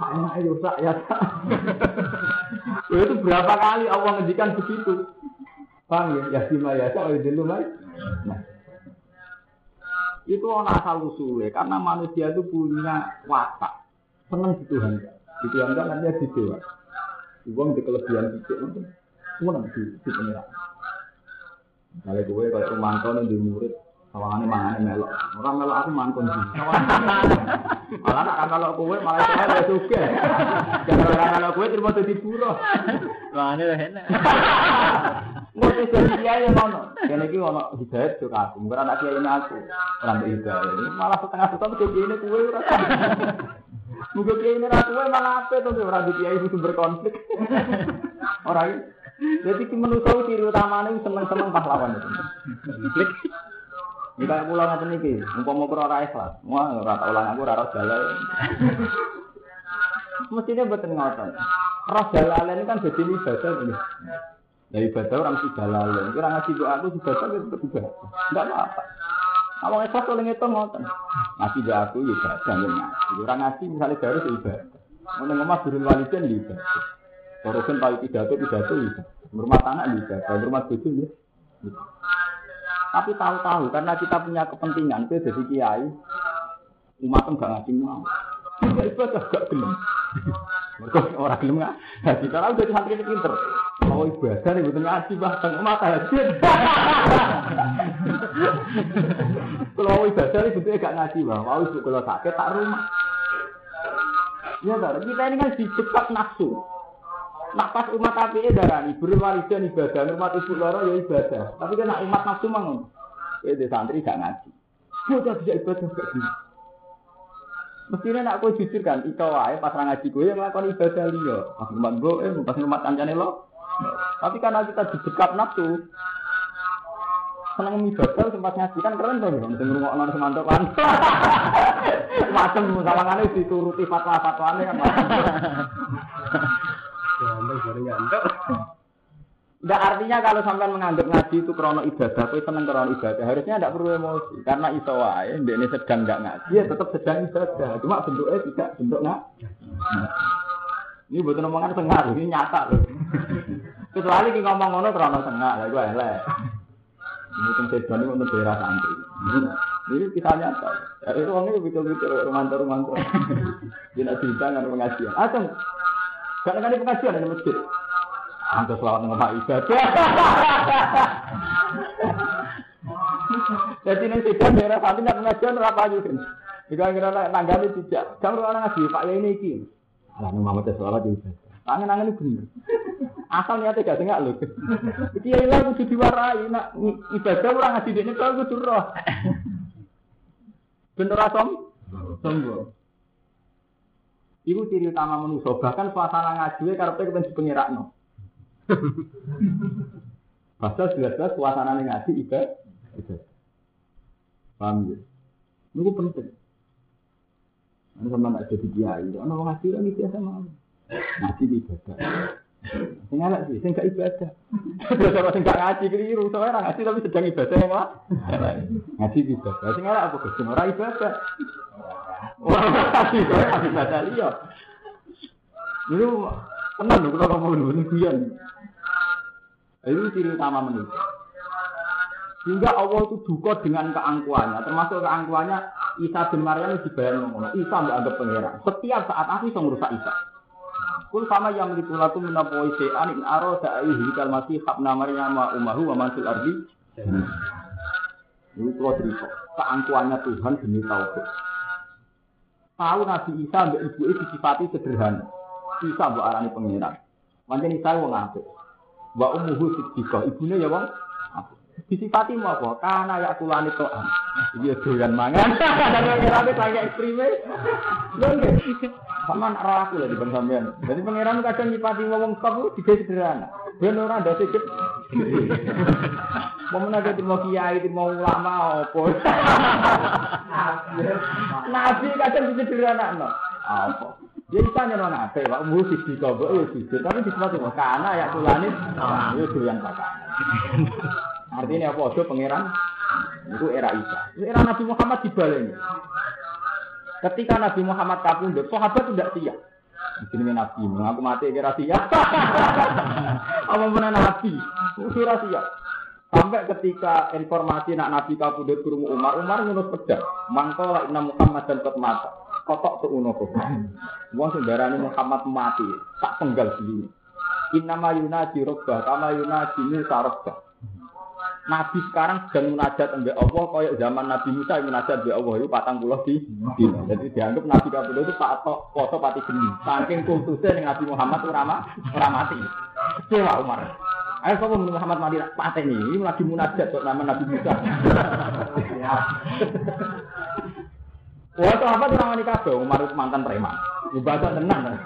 Enak ayo sak ya tak. Itu berapa kali Allah mengendikan begitu. Paham ya? Ya bima ya tak dulu mai. Nah. Itu orang asal usulnya karena manusia itu punya watak senang di Tuhan. Di Tuhan kan nanti di dewa. Uang di kelebihan itu senang di di pengiran. Kalau gue kalau Romanto di murid Sawangannya mangane melok. Orang melok aku mantun sih. Malah nak kalau kowe malah saya ya suka. Jangan kalau kowe terima jadi buruh. Mangane lah enak. Ngerti jadi kiai yang mana? Kene iki ono hidayat yo aku. Bukan anak kiai aku. Ora mbek hidayat. Malah setengah juta kok kiai ini kowe ora. Muga kiai ini ra kowe malah apa to ora di kiai sumber konflik. Ora jadi si manusia ciri utamanya seneng-seneng pahlawan itu. Ini kayak pulau nanti nih, mau kura ora ikhlas, wah ora ulang aku ora jalan. Mestinya betul ngotot. Roh jalan ini kan jadi ibadah Dari ibadah orang si jalan, kira ngasih doa aku ibadah itu tetap ibadah. Enggak apa-apa. Awang ikhlas oleh ngitung ngotot. Ngasih doa aku ibadah, ya ngasih. Orang ngasih misalnya baru ya ibadah. Mau ngomong turun walidan ya ibadah. Korusin paling pidato pidato ibadah. Rumah tanah ibadah, rumah tujuh ya. Tapi tahu-tahu karena kita punya kepentingan, kita jadi kiai, umat enggak ngaji mau. Tidak ibadah gak gelem. Mereka orang gelem nggak? Jadi kalau udah santri pinter, mau ibadah nih butuh ngaji bahkan umat haji. Kalau mau ibadah nih butuh gak ngaji bang, mau ibu kalau sakit tak rumah. Ya kita ini kan dicekat nafsu. Nak pas umat api darani berwalidan ibadah, umat ibu loro ya ibadah. Tapi kan umat nafsu mangun. Ya santri gak ngaji. Bocah bisa ibadah gak gini. Mestinya nak kau jujur kan, ika wae pas ngaji gue yang melakukan ibadah liya. Pas umat gue, eh, pas umat kancane lo. Tapi karena kita didekat nafsu, seneng ibadah sempat ngaji kan keren tuh, mesti ngrungokno semantok kan. Macam sama dituruti fatwa-fatwane kan. Cok. Nggak artinya kalau sampean menganggap ngaji itu krono ibadah, kowe seneng krono ibadah, harusnya tidak perlu emosi. Karena iso wae, ini sedang nggak ngaji, ya tetap sedang ibadah. Cuma bentuknya tidak bentuk nggak. Ini betul omongan tengah, ini nyata loh. Kecuali ki ngomong ngono krono tengah, lah gue elek. Ini kan sedan itu untuk daerah santri. Ini kita nyata. Ya, itu orangnya betul-betul romanto-romanto. Tidak cerita dengan pengajian. Asam, gak ada pengajian di masjid. Angka selawat ngomong ibadah. Jadi ini tidak daerah santri nggak pengajian apa aja kan? Jika kira tanggane tidak, jangan orang ngaji Pak ya ini iki. Lah Muhammad selawat ibadah. Tangan-tangan ini bener. Asal niatnya gak tengah lho. Iki ya kudu diwarai nak ibadah orang ngaji dene kok kudu roh. Bener asom? Sombong. Iku ciri utama manusia, bahkan suasana ngaji karepe kepen dipengirakno. Pasal jelas-jelas suasana ngaji ibadah. ibadah. Paham ya? Ini penting. Ini sama nak jadi kiai, ono wong ngaji kan biasa mau. Ngaji ibadah. Sing elek sih, sing gak ibadah. Terus ora sing gak ngaji keliru, soalnya ora ngaji tapi sedang ibadah yang lah. Ngaji ibadah. Sing elek apa Gus? Ora ibadah. Ora ngaji, ibadah liya. Itu tenang lho kalau ngomong lho guyon. Itu ciri utama manusia. Sehingga Allah itu duka dengan keangkuhannya, termasuk keangkuhannya Isa bin Maryam dibayar ngono. Isa mbak anggap pangeran. Setiap saat aku bisa merusak Isa. Kul sama yang meliku laku minapoi se'an in aro da'i hikal masih habna Maryam wa umahu wa mansul ardi. Ini kalau cerita. Keangkuhannya Tuhan demi tauhid. Tahu Nabi Isa mbak ibu itu disifati sederhana. Isa mbak arani pangeran. Manjen Isa wong apik. Wa umuhu siddiqah. Ibunya ya wong disifati mau apa? Karena ya kulani to'an. Iya doyan mangan. Dan itu kayak nggih. Sama nak roh aku lah di bang sampean. Jadi pangeran kadang nyipati wong top itu juga sederhana. Ben ora ndak sikit. Mau menaga di mau kiai, di mau ulama apa. Nabi kadang bisa sederhana no. Apa? Ya bisa nyono nate, Pak Umbu sisi kobok ya sisi, tapi di tempat itu karena ya tulani, itu doyan bakal. Artinya apa? Ojo pangeran itu era Isa. Itu era Nabi Muhammad dibaleni. Ketika Nabi Muhammad kapundhut, sahabat tidak siap. Ini Nabi, mengaku mati kira siap. Apa mana Nabi? Kira siap. Sampai ketika informasi nak Nabi kapundhut kurung Umar, Umar ngunut pedang. Mangkola inna Muhammad dan mata. Kotok tuh kok. Wong sembarani Muhammad mati, tak penggal sendiri. Innama yunaji robbah, kama yunaji Musa robbah. Nabi sekarang sedang munajat mbek Allah kaya zaman Nabi Musa yang munajat mbek Allah itu patang puluh di dino. Jadi dianggap Nabi Kapulu itu pak foto pati geni. Saking kultusnya dengan Nabi Muhammad itu ramah ramati. Kecewa Umar. Ayo kamu Muhammad mati paten ini, ini lagi munajat kok nama Nabi Musa. Wah, itu apa tuh namanya kabeh? Umar mantan preman. Ibadah tenang.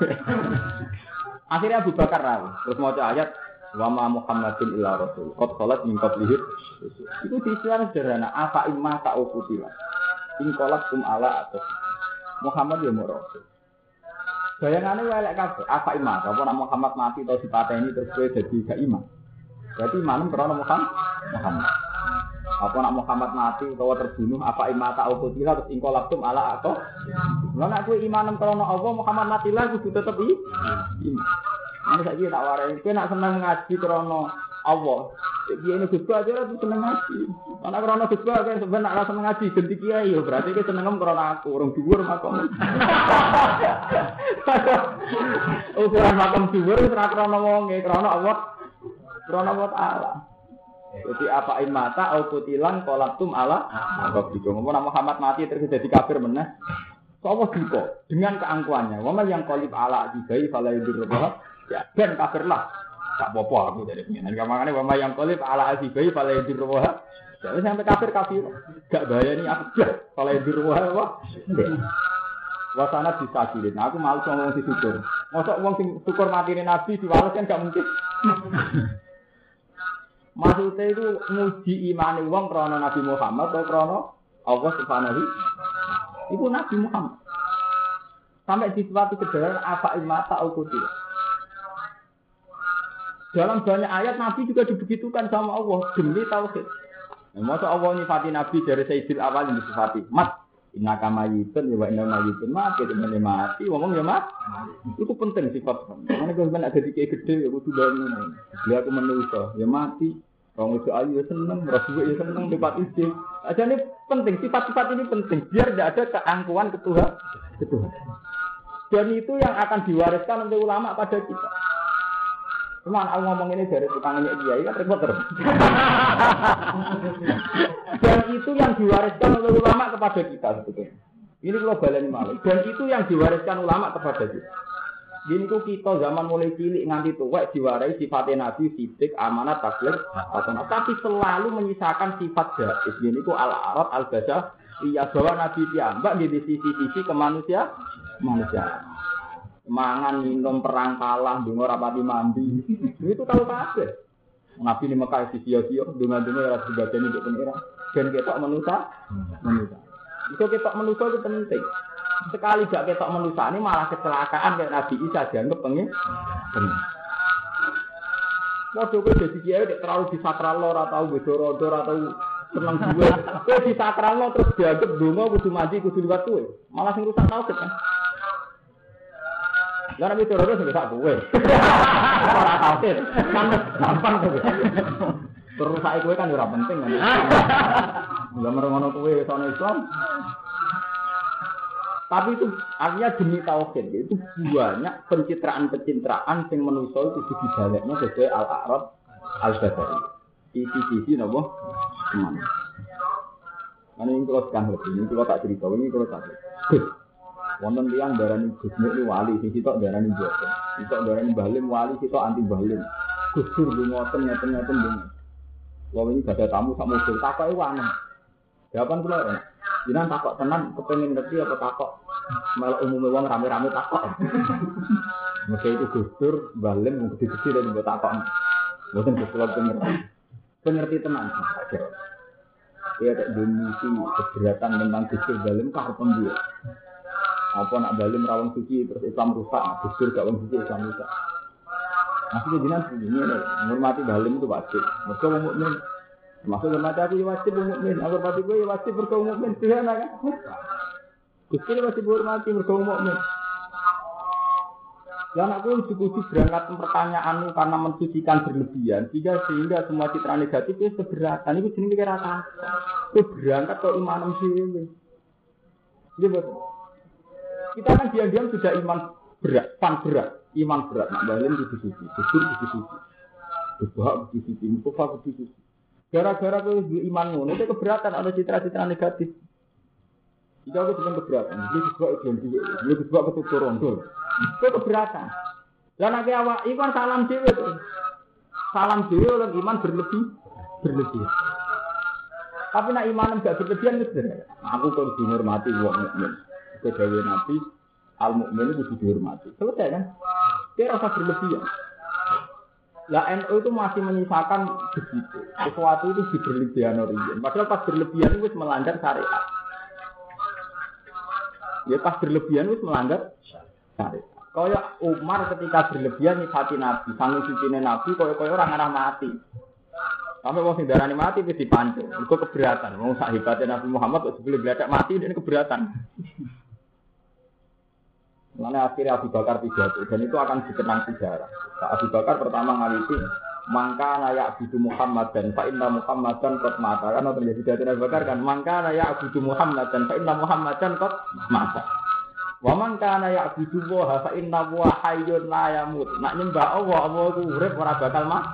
Akhirnya Abu Bakar rawu. Terus mau ayat wa ma Muhammadin illa rasul. Qad salat min qablihi. Itu istilah sederhana. Apa imma ta'ufutila. In qalat kum ala atau Muhammad ya mau rasul. Bayangannya welek kabeh. Apa imma? Apa nak Muhammad mati atau dipateni terus kowe dadi gak iman. Berarti imanem karena Muhammad. Muhammad. Apa nak Muhammad mati atau terbunuh apa imata ukutila terus ingko lakum ala atau Lah nak kowe imanem karena Allah Muhammad mati lah kudu tetep i. Ini saiki tak warai, kowe nak seneng ngaji karena Allah. Dia ini Gus aja tuh seneng ngaji. Karena karena Gus kan sebenarnya nak seneng ngaji ganti kiai ya berarti kowe seneng karena aku orang dhuwur makom. Ukuran makom dhuwur ora karena wonge karena Allah. Karena Allah Ta'ala. Jadi apa imata au kutilan kolaptum ala apa gitu. Ngomong Muhammad mati terus jadi kafir meneh. Sopo duka dengan keangkuhannya. Wama yang kolip ala dibai fala yudur Ya ben kafirlah. Tak popo aku dari pengen. Dan makanya wama yang kolip ala dibai fala yudur Jadi sampai kafir kafir. Gak bahaya nih aku fala yudur apa? Wasana disabilin. Aku malu ngomong si syukur. Masa wong sing syukur mati nabi diwales kan gak mungkin. Maksudnya itu muji imani wong krono Nabi Muhammad atau krono Allah Subhanahu Itu Nabi Muhammad. Sampai di suatu sederhana apa imata ukuti. Dalam banyak ayat Nabi juga dibegitukan sama Allah demi tauhid. Nah, masa Allah nyifati Nabi dari Sayyidil awal yang disifati. Mat, inna kama yitun, ya wa inna ma yitun, mati, teman mati, ngomong ya mat. Itu penting sifat. Karena kalau ada di kayak gede, ya kudu bangun. Dia aku menusa, ya mati. Orang itu ayu ya seneng, rasul ya seneng, debat isi. Aja ini penting, sifat-sifat ini penting. Biar tidak ada keangkuhan ketuhan. ketuhan. Dan itu yang akan diwariskan oleh ulama pada kita. Cuma aku ngomong ini dari tukang ini dia, kan repot terus. Dan itu yang diwariskan oleh ulama kepada kita sebetulnya. Ini kalau baleni malah. Dan itu yang diwariskan ulama kepada kita. Gini ku kita zaman mulai cilik nganti tua diwarai sifat nabi, sidik, amanat, taklir, tapi selalu menyisakan sifat jahis. Gini ku al arab al baca iya bahwa nabi tiambak di sisi-sisi ke manusia, manusia mangan minum perang kalah dengar rapati mandi itu tahu kabeh nabi ini Mekah si sia-sia dengan-dengan ya ini untuk pengira dan ketok manusia manusia itu ketok manusia itu penting sekali gak ketok manusia ini malah kecelakaan kayak Nabi Isa dianggap pengen Waduh, gue jadi kiai terlalu disakral lo, atau doro-doro, atau seneng gue. Gue disakral terus dianggap dungo, kudu mandi, kudu liwat gue. Malah sing rusak tau kan. Lah nek teroris wis sak kowe. Ora tafsir. Kan gampang tuh. Terus saiki kowe kan ora penting kan. Lah merengono kowe sono Islam. Tapi itu artinya demi tauhid itu banyak pencitraan-pencitraan yang manusia itu dibaleknya sesuai al-a'rab al-basari. Isi-isi nopo teman. Karena ini kalau sekarang lebih, ini kalau tak cerita, ini kalau tak cerita. Wonten tiang darani Gus Nur wali, sing sitok darani boten. Sitok darani Balim wali, sitok anti Balim. Gus Dur lu ngoten ngoten ngoten dene. Wong ini gak ada tamu sak mobil, takoke aneh. Jawaban kula ya. Jinan takok tenan kepengen ngerti apa takok malah umumnya wong rame-rame takok. Mesti itu Gus Dur, Balim mung gede-gede dan mbok takok. Boten Gus Dur pengerti. Pengerti tenan. Dia tak demisi keberatan tentang Gus Dur Balim kah pembuat apa nak balim rawang suci terus Islam rusak, gusur gak wong suci Islam rusak. Maksudnya jinan begini menghormati balim itu wajib. Mereka mau mukmin. Maksud hormati aku ya wajib mukmin. Aku hormati gue ya wajib mereka mukmin. Tidak kan? Gusur wajib hormati mereka mukmin. Dan aku cukup berangkat pertanyaan karena mensucikan berlebihan, sehingga sehingga semua citra negatif itu seberatan. Itu jenis kira kata. Itu berangkat ke iman sih. Iya betul. Kita kan diam-diam sudah iman berat, pan berat, iman berat. Nak balin di suci, kusur di suci, berbuat di suci, mukufa di suci. Gara-gara kau iman ngono itu keberatan ada citra-citra negatif. Jika aku cuma keberatan, ini disebut iklim juga, ini disebut ketutur rondol. Itu keberatan. Dan nanti awak, iman salam dewe tuh. Salam dewe oleh iman berlebih, berlebih. Tapi nak iman enggak berlebihan itu Aku kalau dihormati wong mukmin kedawe Nabi al mukmin itu dihormati. Selesai kan? Dia rasa berlebihan. Lah NU itu masih menyisakan begitu. Sesuatu itu di berlebihan origen. Padahal pas berlebihan itu melanggar syariat. Ya pas berlebihan itu melanggar syariat. Kaya Umar ketika berlebihan hati Nabi, sanggup suci Nabi, kaya kaya orang arah mati. Sampai mau sing mati wis dipancung. Itu keberatan. Mau sak hebatnya Nabi Muhammad kok sebelum mati ini keberatan. Mana akhirnya Abu Bakar pidato dan itu akan dikenang sejarah. Nah, Abu Bakar pertama ngaliti mangka nayak Abu Muhammad dan Pak Inna Muhammad dan kot mata kan terjadi pidato Abu Bakar kan mangka nayak Abu Muhammad dan Pak Inna Muhammad dan kot mata. Wa man kana ya'budu wa fa inna wa hayyun la yamut. Nak nyembah Allah, Allah itu urip ora bakal mati.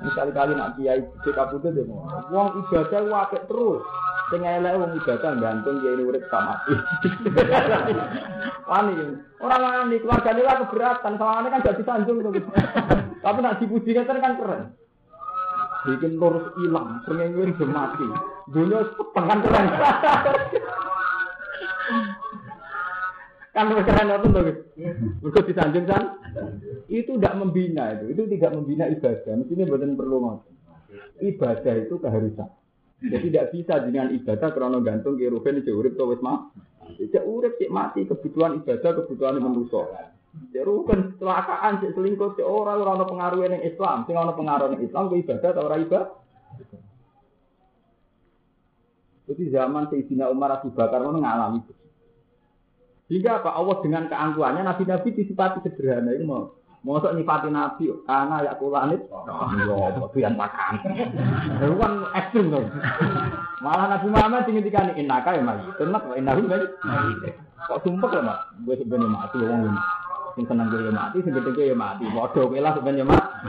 Sekali-kali nak kiai cek kabudut ya. Wong ibadah wae terus. Sing elek wong ibadah gantung ya ini urip sama. Wani. Ora wani keluargane lah keberatan, soalnya kan gak disanjung to. Tapi nak dipuji kan kan keren. Bikin lurus hilang, pengen mati. Dunia setengah keren. kan keren itu tuh. Mergo disanjung kan. Itu tidak membina itu. Itu tidak membina ibadah. Mestinya bukan perlu ngotot. Ibadah itu keharusan. Jadi tidak bisa dengan ibadah karena gantung ke rugen cek urip to wis mah. Cek urip cek mati kebutuhan ibadah kebutuhan manusia. Ya rukun kecelakaan cek selingkuh cek ora ora ono pengaruh ning Islam. Sing ono pengaruh ning Islam ku ibadah atau ora ibadah. Jadi zaman Sayyidina Umar Abu Bakar itu mengalami itu. Sehingga apa? Allah dengan keangkuhannya Nabi-Nabi disifati sederhana itu mau mau nyifati Nabi karena ya kulanit. Ya itu yang makan. Itu kan ekstrim tuh. Malah Nabi Muhammad tinggi tiga nih inaka ya mati. Tenang, inahu mati. Kok sumpah ya mak? Gue sebenarnya mati wong ini. Sing seneng gue ya mati, sing gede gue ya mati. Bodoh gue lah sebenarnya mati.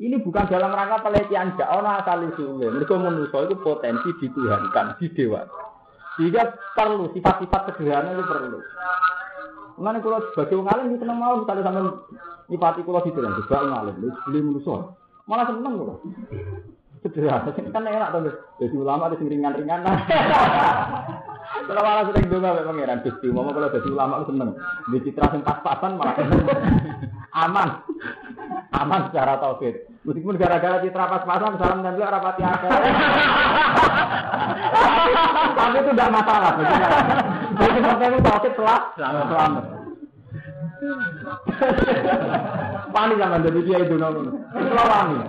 Ini bukan dalam rangka pelecehan gak ono asal usulnya. Mereka manusia itu potensi dituhankan, didewa. Sehingga perlu sifat-sifat sederhana itu perlu. Mengenai kalau sebagai orang alim, seneng mau misalnya sampai nyifati kalau di dalam juga orang alim, beli manusia. Malah seneng kok. Sederhana, kan enak tuh. Jadi ulama ada ringan-ringan. Kalau malah sering juga sampai pangeran Gusti, mau kalau jadi ulama itu seneng. Di citra yang pas-pasan malah. Aman. Aman secara tauhid. Meskipun gara-gara citra pas-pasan salam dan juga rapati akhir. Tapi itu tidak masalah. Jadi sampai itu tauhid telah selamat. Pani zaman jadi dia itu nongol. Itu wani.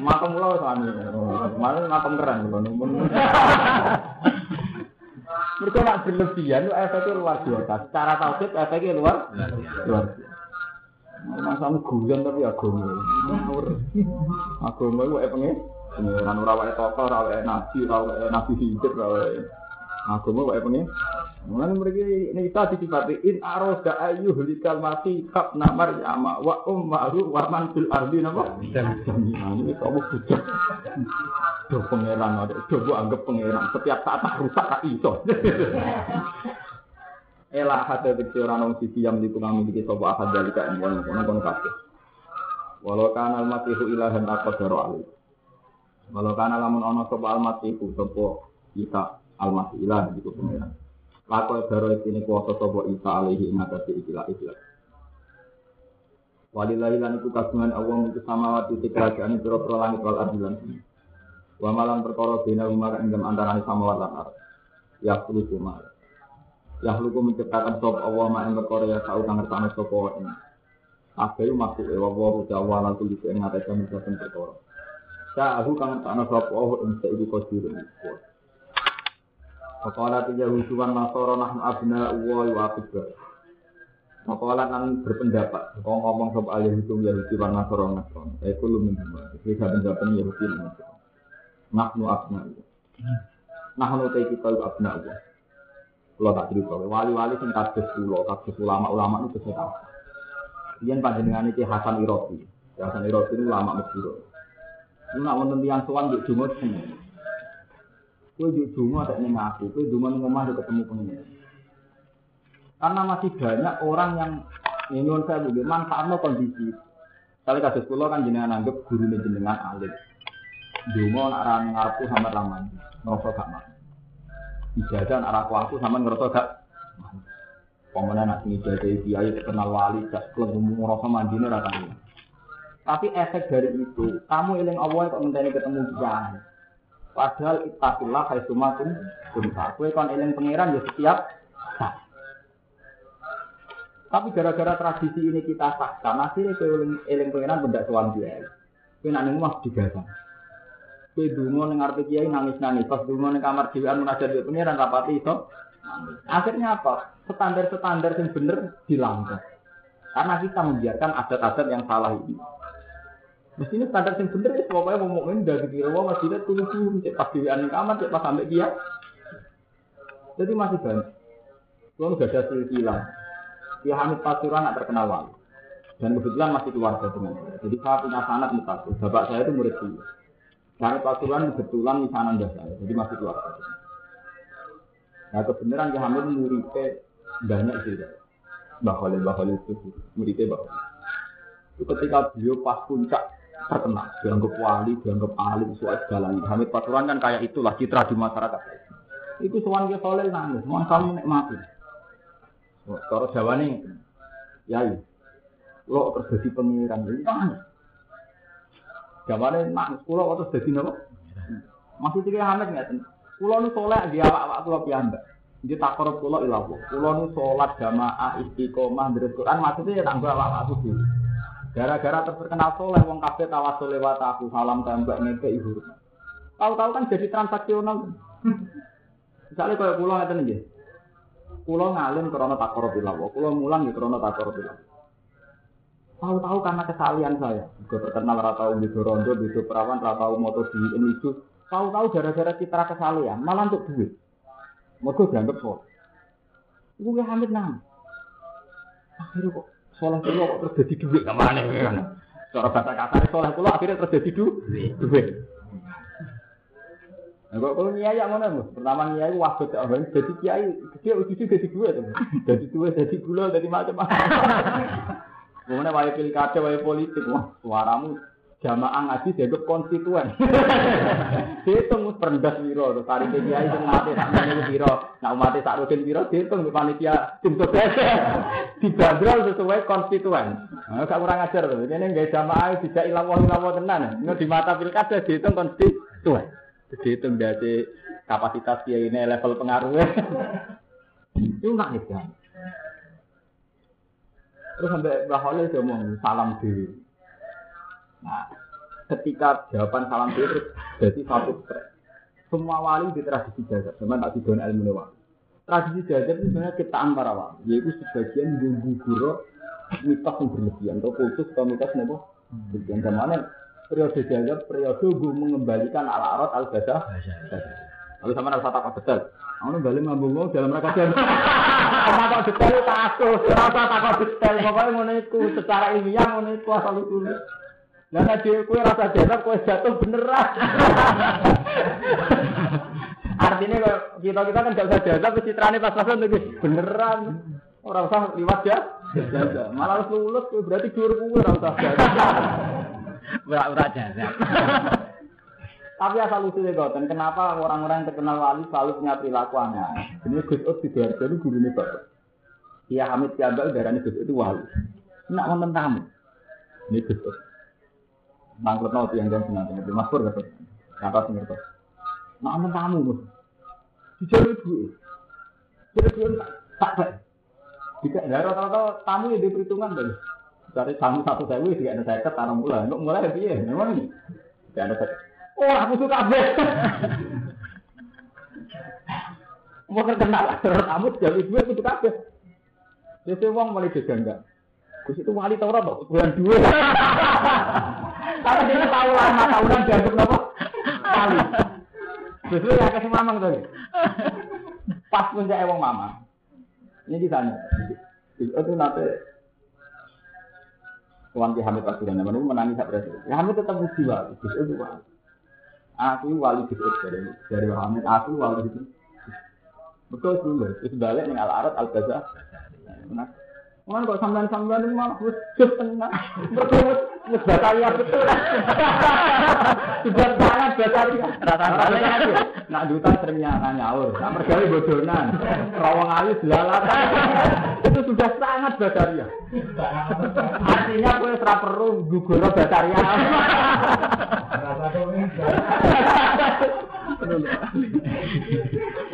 Makam mulau suami. Mana makam keren mulau Mereka nak berlebihan, efeknya luar biasa. Secara tauhid efeknya luar luar biasa. Masamu guyon tapi agama. Agama apa nih? Pengiran ora wae tokoh, ora wae nabi, ora wae nabi hidup, ora wae. Agama wae nih? Mulane mriki nisa disifati in aroda ayu hulikal mati kap namar yama wa ummaru wa man fil ardi napa? Ini kamu bujak. Do pangeran ada, do anggap pangeran. Setiap saat rusak tak iso. Elah hati diksi orang nong sisi yang dikunang miliki sopa ahad dari kain kono kono kabeh. Walau kana al masihu ilahan aqdaro alih. Walau kana lamun ono sopa al masihu sopa isa al masih ilah gitu pengiran. Lakon daro ini kuasa sopa isa alihi ingatasi ikilah ikilah. Walillahi lan iku kagungan Allah mung samawati kerajaan pira-pira langit wal ardi lan bumi. Wa malam perkara bina umar ing antarané samawat lan ardh. Ya kulo. Ya lugu menciptakan sop Allah mak ing perkara ya tau kang ngertane sapa ing. Kabeh maksud e wa Jawa lan tulis ing ngates saben perkara. Sa aku kang ngertane sapa Allah ing saiki kodir. Faqala tiga husuan nasara nahnu abna wa wa akbar. Makalah kan berpendapat, kau ngomong soal ahli hukum Yahudi wa Nasara Nasara. Saya itu lu minum, jadi saya pendapat Yahudi dan Nasara. Nahnu abna Allah. Nahnu tei kita abna Allah. Kalau tak cerita, wali-wali sing kados kula, kados ulama-ulama itu tahu. Kemudian panjenengan iki Hasan Irobi. Hasan Irobi itu ulama Mesir. Lu nak wonten tiyang sowan di Jumat seneng. Kowe di Jumat tak ning aku, kowe Jumat ning omah ketemu pengen. Karena masih banyak orang yang ingin saya lebih manfaatnya kondisi. Kali kasus pulau kan jenengan anggap guru jenengan alim. Nak rame ngarepku sama raman, ngerasa gak. Ijazah nak raku aku sama ngerasa gak Pemenang jadi kiai kenal wali, gak kelem ngerasa mandine rasanya. Tapi efek dari itu, kamu eling Allah kok ngenteni ketemu kiai. Padahal ittaqillah haitsumatum kunta. Kowe kon eling pangeran ya setiap. Tapi gara-gara tradisi ini kita sahkan, akhirnya eling eling pangeran benda kiai. Kowe nak ning omah digagang. Kowe dungo ning ngarep kiai nangis-nangis, pas dungo ning kamar dhewean munajat mbek pangeran rapati iso. Akhirnya apa? Standar-standar yang bener dilanggar. Karena kita membiarkan adat-adat yang salah ini. Mestinya standar yang bener ya, pokoknya mau ngomongin dari kira wah masih ada tunggu cek pas dhewean ning kamar, cek pas sampai kiai. Jadi masih banyak. Kalau nggak ada silsilah, Ya Hamid Pasuruan tak terkenal wali. Dan kebetulan masih keluarga dengan saya. Jadi saya punya sanat mutasil. Bapak saya itu murid dulu. Hamid Pasuruan kebetulan misanan saya. Jadi masih keluarga. Nah kebenaran Ya Hamid muridnya banyak sih. Mbah Khalil, itu muridnya Mbah Itu ketika beliau pas puncak terkenal, dianggap wali, dianggap alim, sesuai segalanya. Hamid Pasuruan kan kayak itulah citra di masyarakat. Itu sewan ke Khalil nangis, mau kamu nikmati. Kalau Jawa nih, ya lo terus jadi pengiran nangis. Nih nangis, kulo terus jadi nopo. Masih tiga hamil nggak tuh. Kulo nu soleh dia awak awak kulo piambak. Iki takorup kula ilah Allah. Kula nu salat jamaah istiqomah terus Quran maksudnya ya tak bawa aku sih. Gara-gara terkenal soleh wong kabeh tawasul lewat aku salam tembak ngeke ibu. Tahu-tahu kan jadi transaksional. Misalnya kalau pulau ngeten nggih. Pulau ngalim karena takorup ilah Allah. Pulau mulang nggih karena takorup ilah Allah. Tahu-tahu karena kesalian saya. Juga terkenal ratau di Rondo, di Perawan, ratau moto di itu. Tahu-tahu gara-gara citra kesalian, malah untuk duit. Mereka dianggap soleh. Iku ya Hamid nang. Akhirnya kok soleh kulo kok terus jadi duit ke mana kan? Cara bahasa kasar soleh kulo akhirnya terus jadi duit. Duit. Nah, kok kalau nyai yang mana bu? Pertama nyai waktu tak orang jadi kiai, dia uji jadi duit. Jadi duit, jadi gula, jadi macam-macam. Kemudian wajib pilkada, wajib politik, wah suaramu jamaah ngaji dianggap konstituen. Dihitung perendah biro, ini kiai itu mati tak mana biro, nak mati tak rutin biro, dihitung di panitia tim sukses. Dibanderol sesuai konstituen. Nah, gak kurang ajar tuh. Ini nggak jamaah tidak ilawah ilawah tenan. Ini di mata pilkada dihitung konstituen. Dihitung dari kapasitas kiai ini level pengaruhnya. Itu nggak nih. Terus sampai Mbah Khalil ngomong salam diri. Nah, ketika jawaban salam itu terus jadi satu stres. Semua wali di tradisi jagat, memang tak didon ilmu wali. Tradisi jagat itu sebenarnya ciptaan para wali, yaitu sebagian bumbu guru mitos yang berlebihan, atau khusus atau mitos nebo berlebihan. Zaman periode jagat, periode gue mengembalikan ala arot al basa. Lalu sama rasa takut betul. Aku balik ngambung dalam rangka jalan. Takut detail kasus, rasa takut detail. Pokoknya ngono itu secara ilmiah ngono itu asal usulnya. Lah nek kue rasa jatuh, kue jatuh beneran. Artinya kalau kita kita kan gak usah jatuh, tapi citrane pas-pasan tuh beneran. Orang usah liwat ya, jatuh. Malah harus lulus, berarti juru kue orang usah jatuh. Ura-ura jasa. Tapi asal usulnya goten, kenapa orang-orang yang terkenal wali selalu punya perilaku aneh? Ini Gus Ud di Sidoarjo itu gurunya bapak. Iya Hamid Tiambal darahnya Gus Ud itu wali. Nak wonten tamu. Ini Gus Ud. Mangkut nol yang jangan senang dengan Mas Pur kata. Kata sengertos. Nak wonten tamu. Dijalu duit. Jadi duit tak tak. Jika ada rata-rata tamu yang diperhitungan dari dari tamu satu sewu tidak ada saya tanam mulai. Untuk mulai ya, memang ini. Tidak ada saya. Oh, aku suka kabeh. Mau terkenal terus kamu jadi gue kudu kabeh. Jadi uang mulai enggak. Gus itu wali tau ora bulan dua. Tapi dia tahu lama tahunan dianggap apa? Wali. Justru ya kasih mamang tadi. Pas puncak wong mama. Ini ditanya. Itu nanti Tuan Ki Hamid Pasuruan, menangis sak presiden. Ya Hamid tetap mesti wali, Gus itu wali. aku wali dekat dari dari Muhammad. Aku wali itu betul sih loh itu balik nih al arat al gaza mana kok sambilan sambilan itu malah terus tenang. Berterus wis bataria betul. Sudah sangat bataria. Rata-rata nak duta sering nyaur, nak mergawe bodonan. Rawang alis lalatan. Itu sudah sangat bataria. Artinya kowe ora perlu gugur bataria.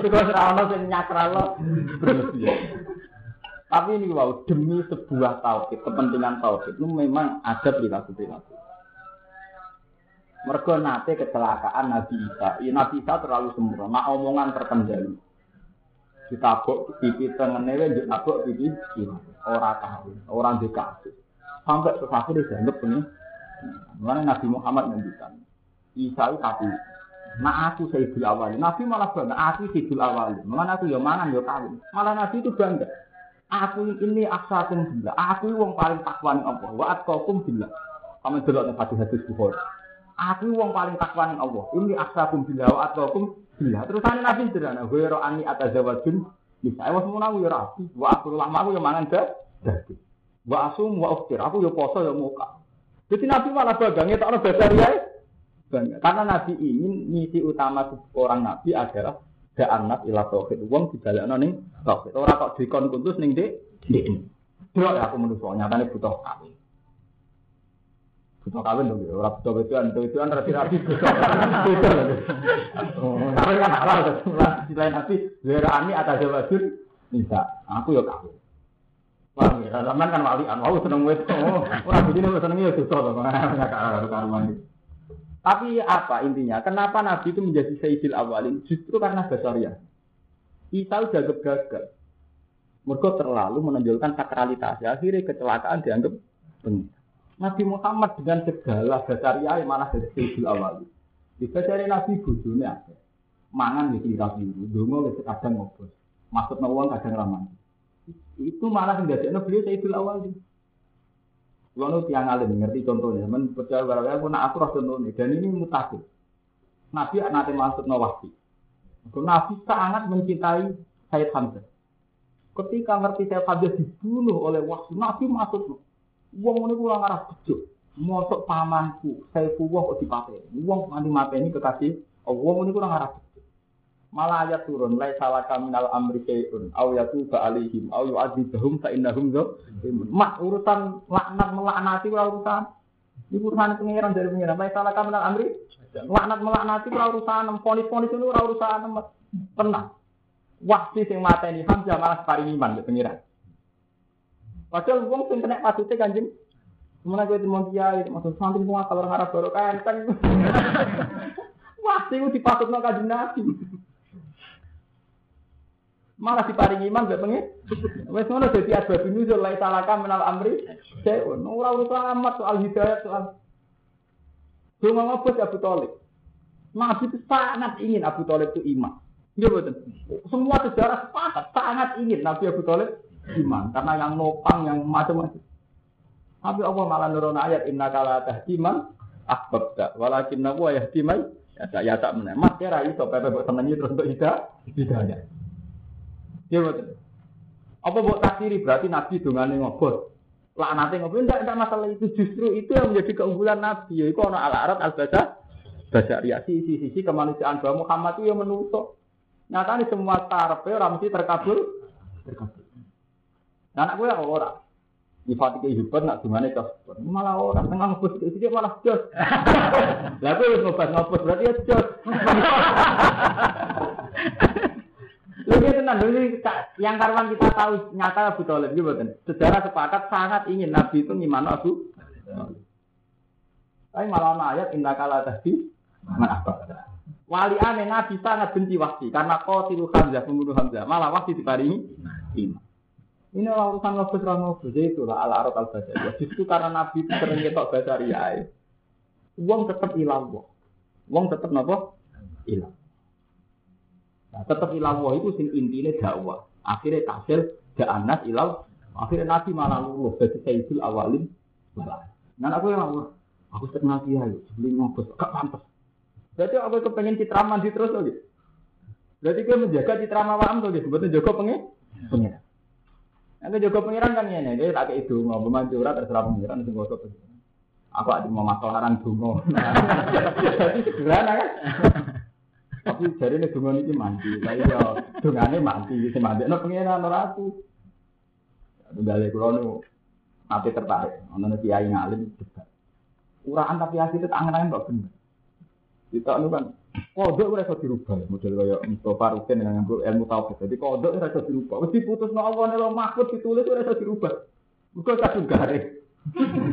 Berkuat ora ono sing berlebihan. Tapi ini wow, demi sebuah tauhid, kepentingan tauhid itu memang ada perilaku-perilaku. Mereka nate kecelakaan Nabi Isa. Ya, Nabi Isa terlalu sempurna, omongan terkendali. Ditabuk pipi tengene wis ditabuk pipi ora tahu, orang dikasih. Sampai sesuatu dianggap ini. Mana Nabi Muhammad ngendikan, Isa itu tapi Nah aku Sayyidul Awali. Nabi malah bangga, aku Sayyidul Awali. Mana aku ya mangan ya kawin. Malah Nabi itu bangga. Aku ini aksakum bila. Aku wong paling takwa ning Allah. Wa atqakum bila. Kamu delok ning hadis hadis Bukhari. Aku wong paling takwa ning Allah. Ini aksakum bila wa atqakum bila. Terus ane Nabi sederhana. Ra ani atazawajun. Bisa awas mun aku ya rapi. Wa aku lama aku ya mangan. Dadi. Wa asum wa uftir. Aku ya poso ya muka. Jadi Nabi malah bagangnya tak ada dasar ya. Karena Nabi ingin misi utama seorang Nabi adalah anak ila tauhid. Wong dibalekno ning tauhid. Ora kok dikon kuntus ning dik dik. Delok aku menungso nyatane butuh kawin. Butuh kawin dong, ya. orang butuh itu itu itu kan rapi rapi itu loh. Tapi kan halal di lain hati, zerani atas jawabin, bisa. Aku ya kawin. Wah, ya, zaman kan walian, wow seneng orang begini wes seneng ya susah nggak karuan Tapi apa intinya? Kenapa Nabi itu menjadi Sayyidil Awalin? Justru karena basariah. Isa udah gagal. Mereka terlalu menonjolkan sakralitas. Akhirnya kecelakaan dianggap benar. Nabi Muhammad dengan segala basariah malah dari Sayyidil Awalin. Di basariah Nabi bujune ada. Mangan di kira biru, dongo wis kadang ngobos. Maksud uang kadang ramah. Itu malah menjadikan beliau Sayyidil Awalin. Kalau tiang alim ngerti contohnya, men percaya barang aku nak aku roh contohnya, dan ini mutakhir. Nabi nanti masuk nawasi. Nabi sangat mencintai Sayyid Hamzah. Ketika ngerti Sayyid Hamzah dibunuh oleh wahsi, Nabi masuk. Wong ini kurang arah bejo. Mosok pamanku, saya kok dipateni. Wong nganti mateni kekasih, wong ini kurang arah bejo. Malah ayat turun, lai salah kaminal amri syai'un, au yatu ba'alihim, au yu'adzibahum fa'innahum zalimun. Mak urusan laknat melaknati ora urusan. Ini urusan pengiran dari pengiran. Lai salah kaminal amri, laknat melaknati ora urusan, ponis-ponis itu ora urusan. Tenang. Waktu sing mateni Hamzah malah paling iman ke pengiran. Padahal wong sing kena patute Kanjeng Kemudian gue timon kiai, maksud santri semua kalau ngarap baru kan kan. Wah, itu dipatutno kanjeng Nabi malah diparingi iman gak pengen. Wes ngono dadi asbab nuzul lai salaka menal amri. Seun ora urusan amat soal hidayah soal Donga ngopos Abu Talib. Nabi itu sangat ingin Abu Talib itu iman. Iya betul. Semua sejarah sepakat sangat ingin Nabi Abu Talib iman karena yang nopang yang macam-macam. Tapi Allah malah nurun ayat inna kala tahdiman ahbabta walakin nabu yahdi mai ya tak ya tak meneh. Mas kira iso pepe senengi terus untuk hidayah. Hidayah. Ya betul. Apa buat takdiri berarti Nabi dongane ngobot. nanti ngobot enggak enggak masalah itu justru itu yang menjadi keunggulan Nabi. Ya iku ana al arat al basa basa ya sisi-sisi kemanusiaan bahwa Muhammad itu yang menutup. Nyatanya semua tarpe orang mesti terkabul. Terkabul. Nah, anak gue ora. Nifati kehidupan nak gimana cos. Malah orang tengah ngobot itu dia malah jos. Lah gue wis ngobot berarti ya jos. Lalu tenang, dulu yang karuan kita tahu nyata Abu Talib gitu kan. Sejarah sepakat sangat ingin Nabi itu gimana Abu. Tapi malah ayat indah kala tadi apa? Wali aneh Nabi sangat benci wahsi karena kau tiru Hamzah pembunuh Hamzah. Malah wahsi diparingi iman. Ini orang urusan ngobus orang ngobus itu lah ala arot al ya. Justru karena Nabi itu sering ngetok bahasa riai. Uang tetap hilang, uang tetap nopo hilang. Nah, tetap ilawo itu sing intinya dakwah. Akhirnya tasil anas ilaw. Akhirnya nabi malah luluh dari sayyidul awalin. Nah aku yang Allah. Aku setengah kiai, sebelum ngobos, gak pantas. Berarti aku kepengen citraman di terus lagi. Berarti gue menjaga citra mawam tuh gitu. Sebetulnya jaga pengen pengiran. Nanti jaga pengiran kan ini, dia tak itu mau bermanjura terserah pengiran itu gosok. Aku ada mau masalahan dungo. Jadi sederhana kan. Tapi jari ini dungan ini mandi. Tapi ya dungane mandi. Si mandi. No pengiran ora aku. Dari kulo nu nanti tertarik. Ono kiai ngalim debat. Uraan tapi hasil itu angen-angen kok bener. Kita nu kan kodok ora iso dirubah model kaya Mustafa Rukin dengan ilmu tauhid. Jadi kodok ora iso dirubah. Wis diputusno Allah nek mahfud ditulis ora iso dirubah. Muga kadung garing.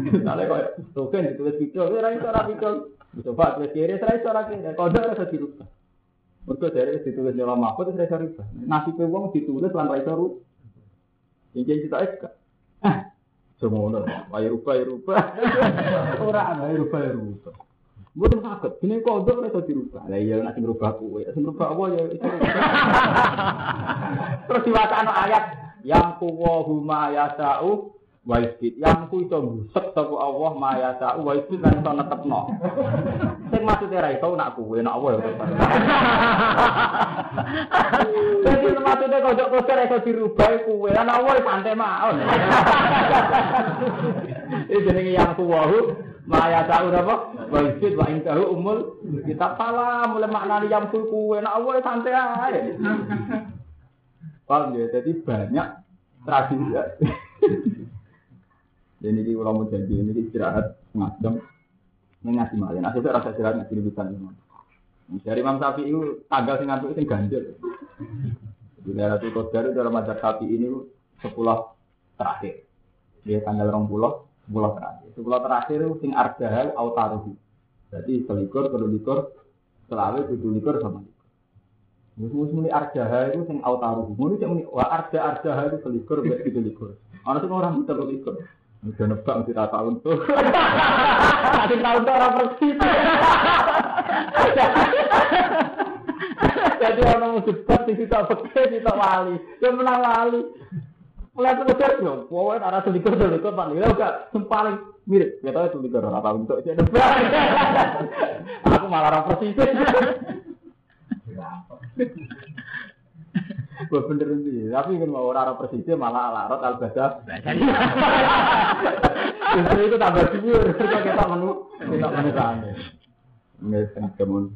Misalnya kaya Rukin ditulis video ora iso ora video. Mustafa tulis kiri ora iso ora kiri. Kodok ora iso dirubah. Mereka dari ditulis nyawa mahfud itu rasa riba. Nasib wong ditulis lan rasa ru. Ini kita eka. Semua orang, bayar rupa, bayar rupa. Orang bayar rupa, bayar rupa. Bukan sakit, ini kodok dirubah. Lah iya apa ya? Terus diwacana ayat yang kuwahuma yasau wa yang ku iso busek sapa Allah maya ta wa isbit lan iso netepno sing maksude ra iso nak kuwe nak ya Jadi maksudnya kok kok ora iso dirubah kuwe lan apa santai maon Iki jenenge yang kuwahu maya ta ora apa? Wa isbit wa intahu umul kita pala mulai maknani yang kuwe nak apa santai ae. Paham ya, jadi banyak tradisi. Jadi ini kalau mau jadi ini istirahat ngajam Ini ngaji malin. Asyik rasa istirahat ngaji rebutan. Dari Imam Syafi'i itu tanggal sing ngantuk itu ganjil. Di Qadar itu dalam mazhab Syafi'i ini sepuluh terakhir. Dia tanggal rong puluh, sepuluh terakhir. Sepuluh terakhir itu sing arjahal autaruhu. Jadi selikur, kedulikur, selawe, kedulikur sama likur. Musuh muni arjaha itu sing autaruhu. Muni cek muni wa arja arjaha itu selikur, bet kedulikur. Ana sing orang muter kedulikur. Udah nebak mesti tak tahun tuh. Ada tahun tuh orang persis. Jadi orang mau debat di situ peke, di situ wali. Dia menang wali. Mulai kemudian yo, pokoknya arah selikur selikur pak Lila udah paling mirip. Ya tahu selikur orang apa untuk saya debat. Aku malah orang persis. Gue bener sih, tapi kan mau orang persisnya malah alarot al badah. Justru itu tambah subur, kita menu, kita menu sana. Nggak, kemun.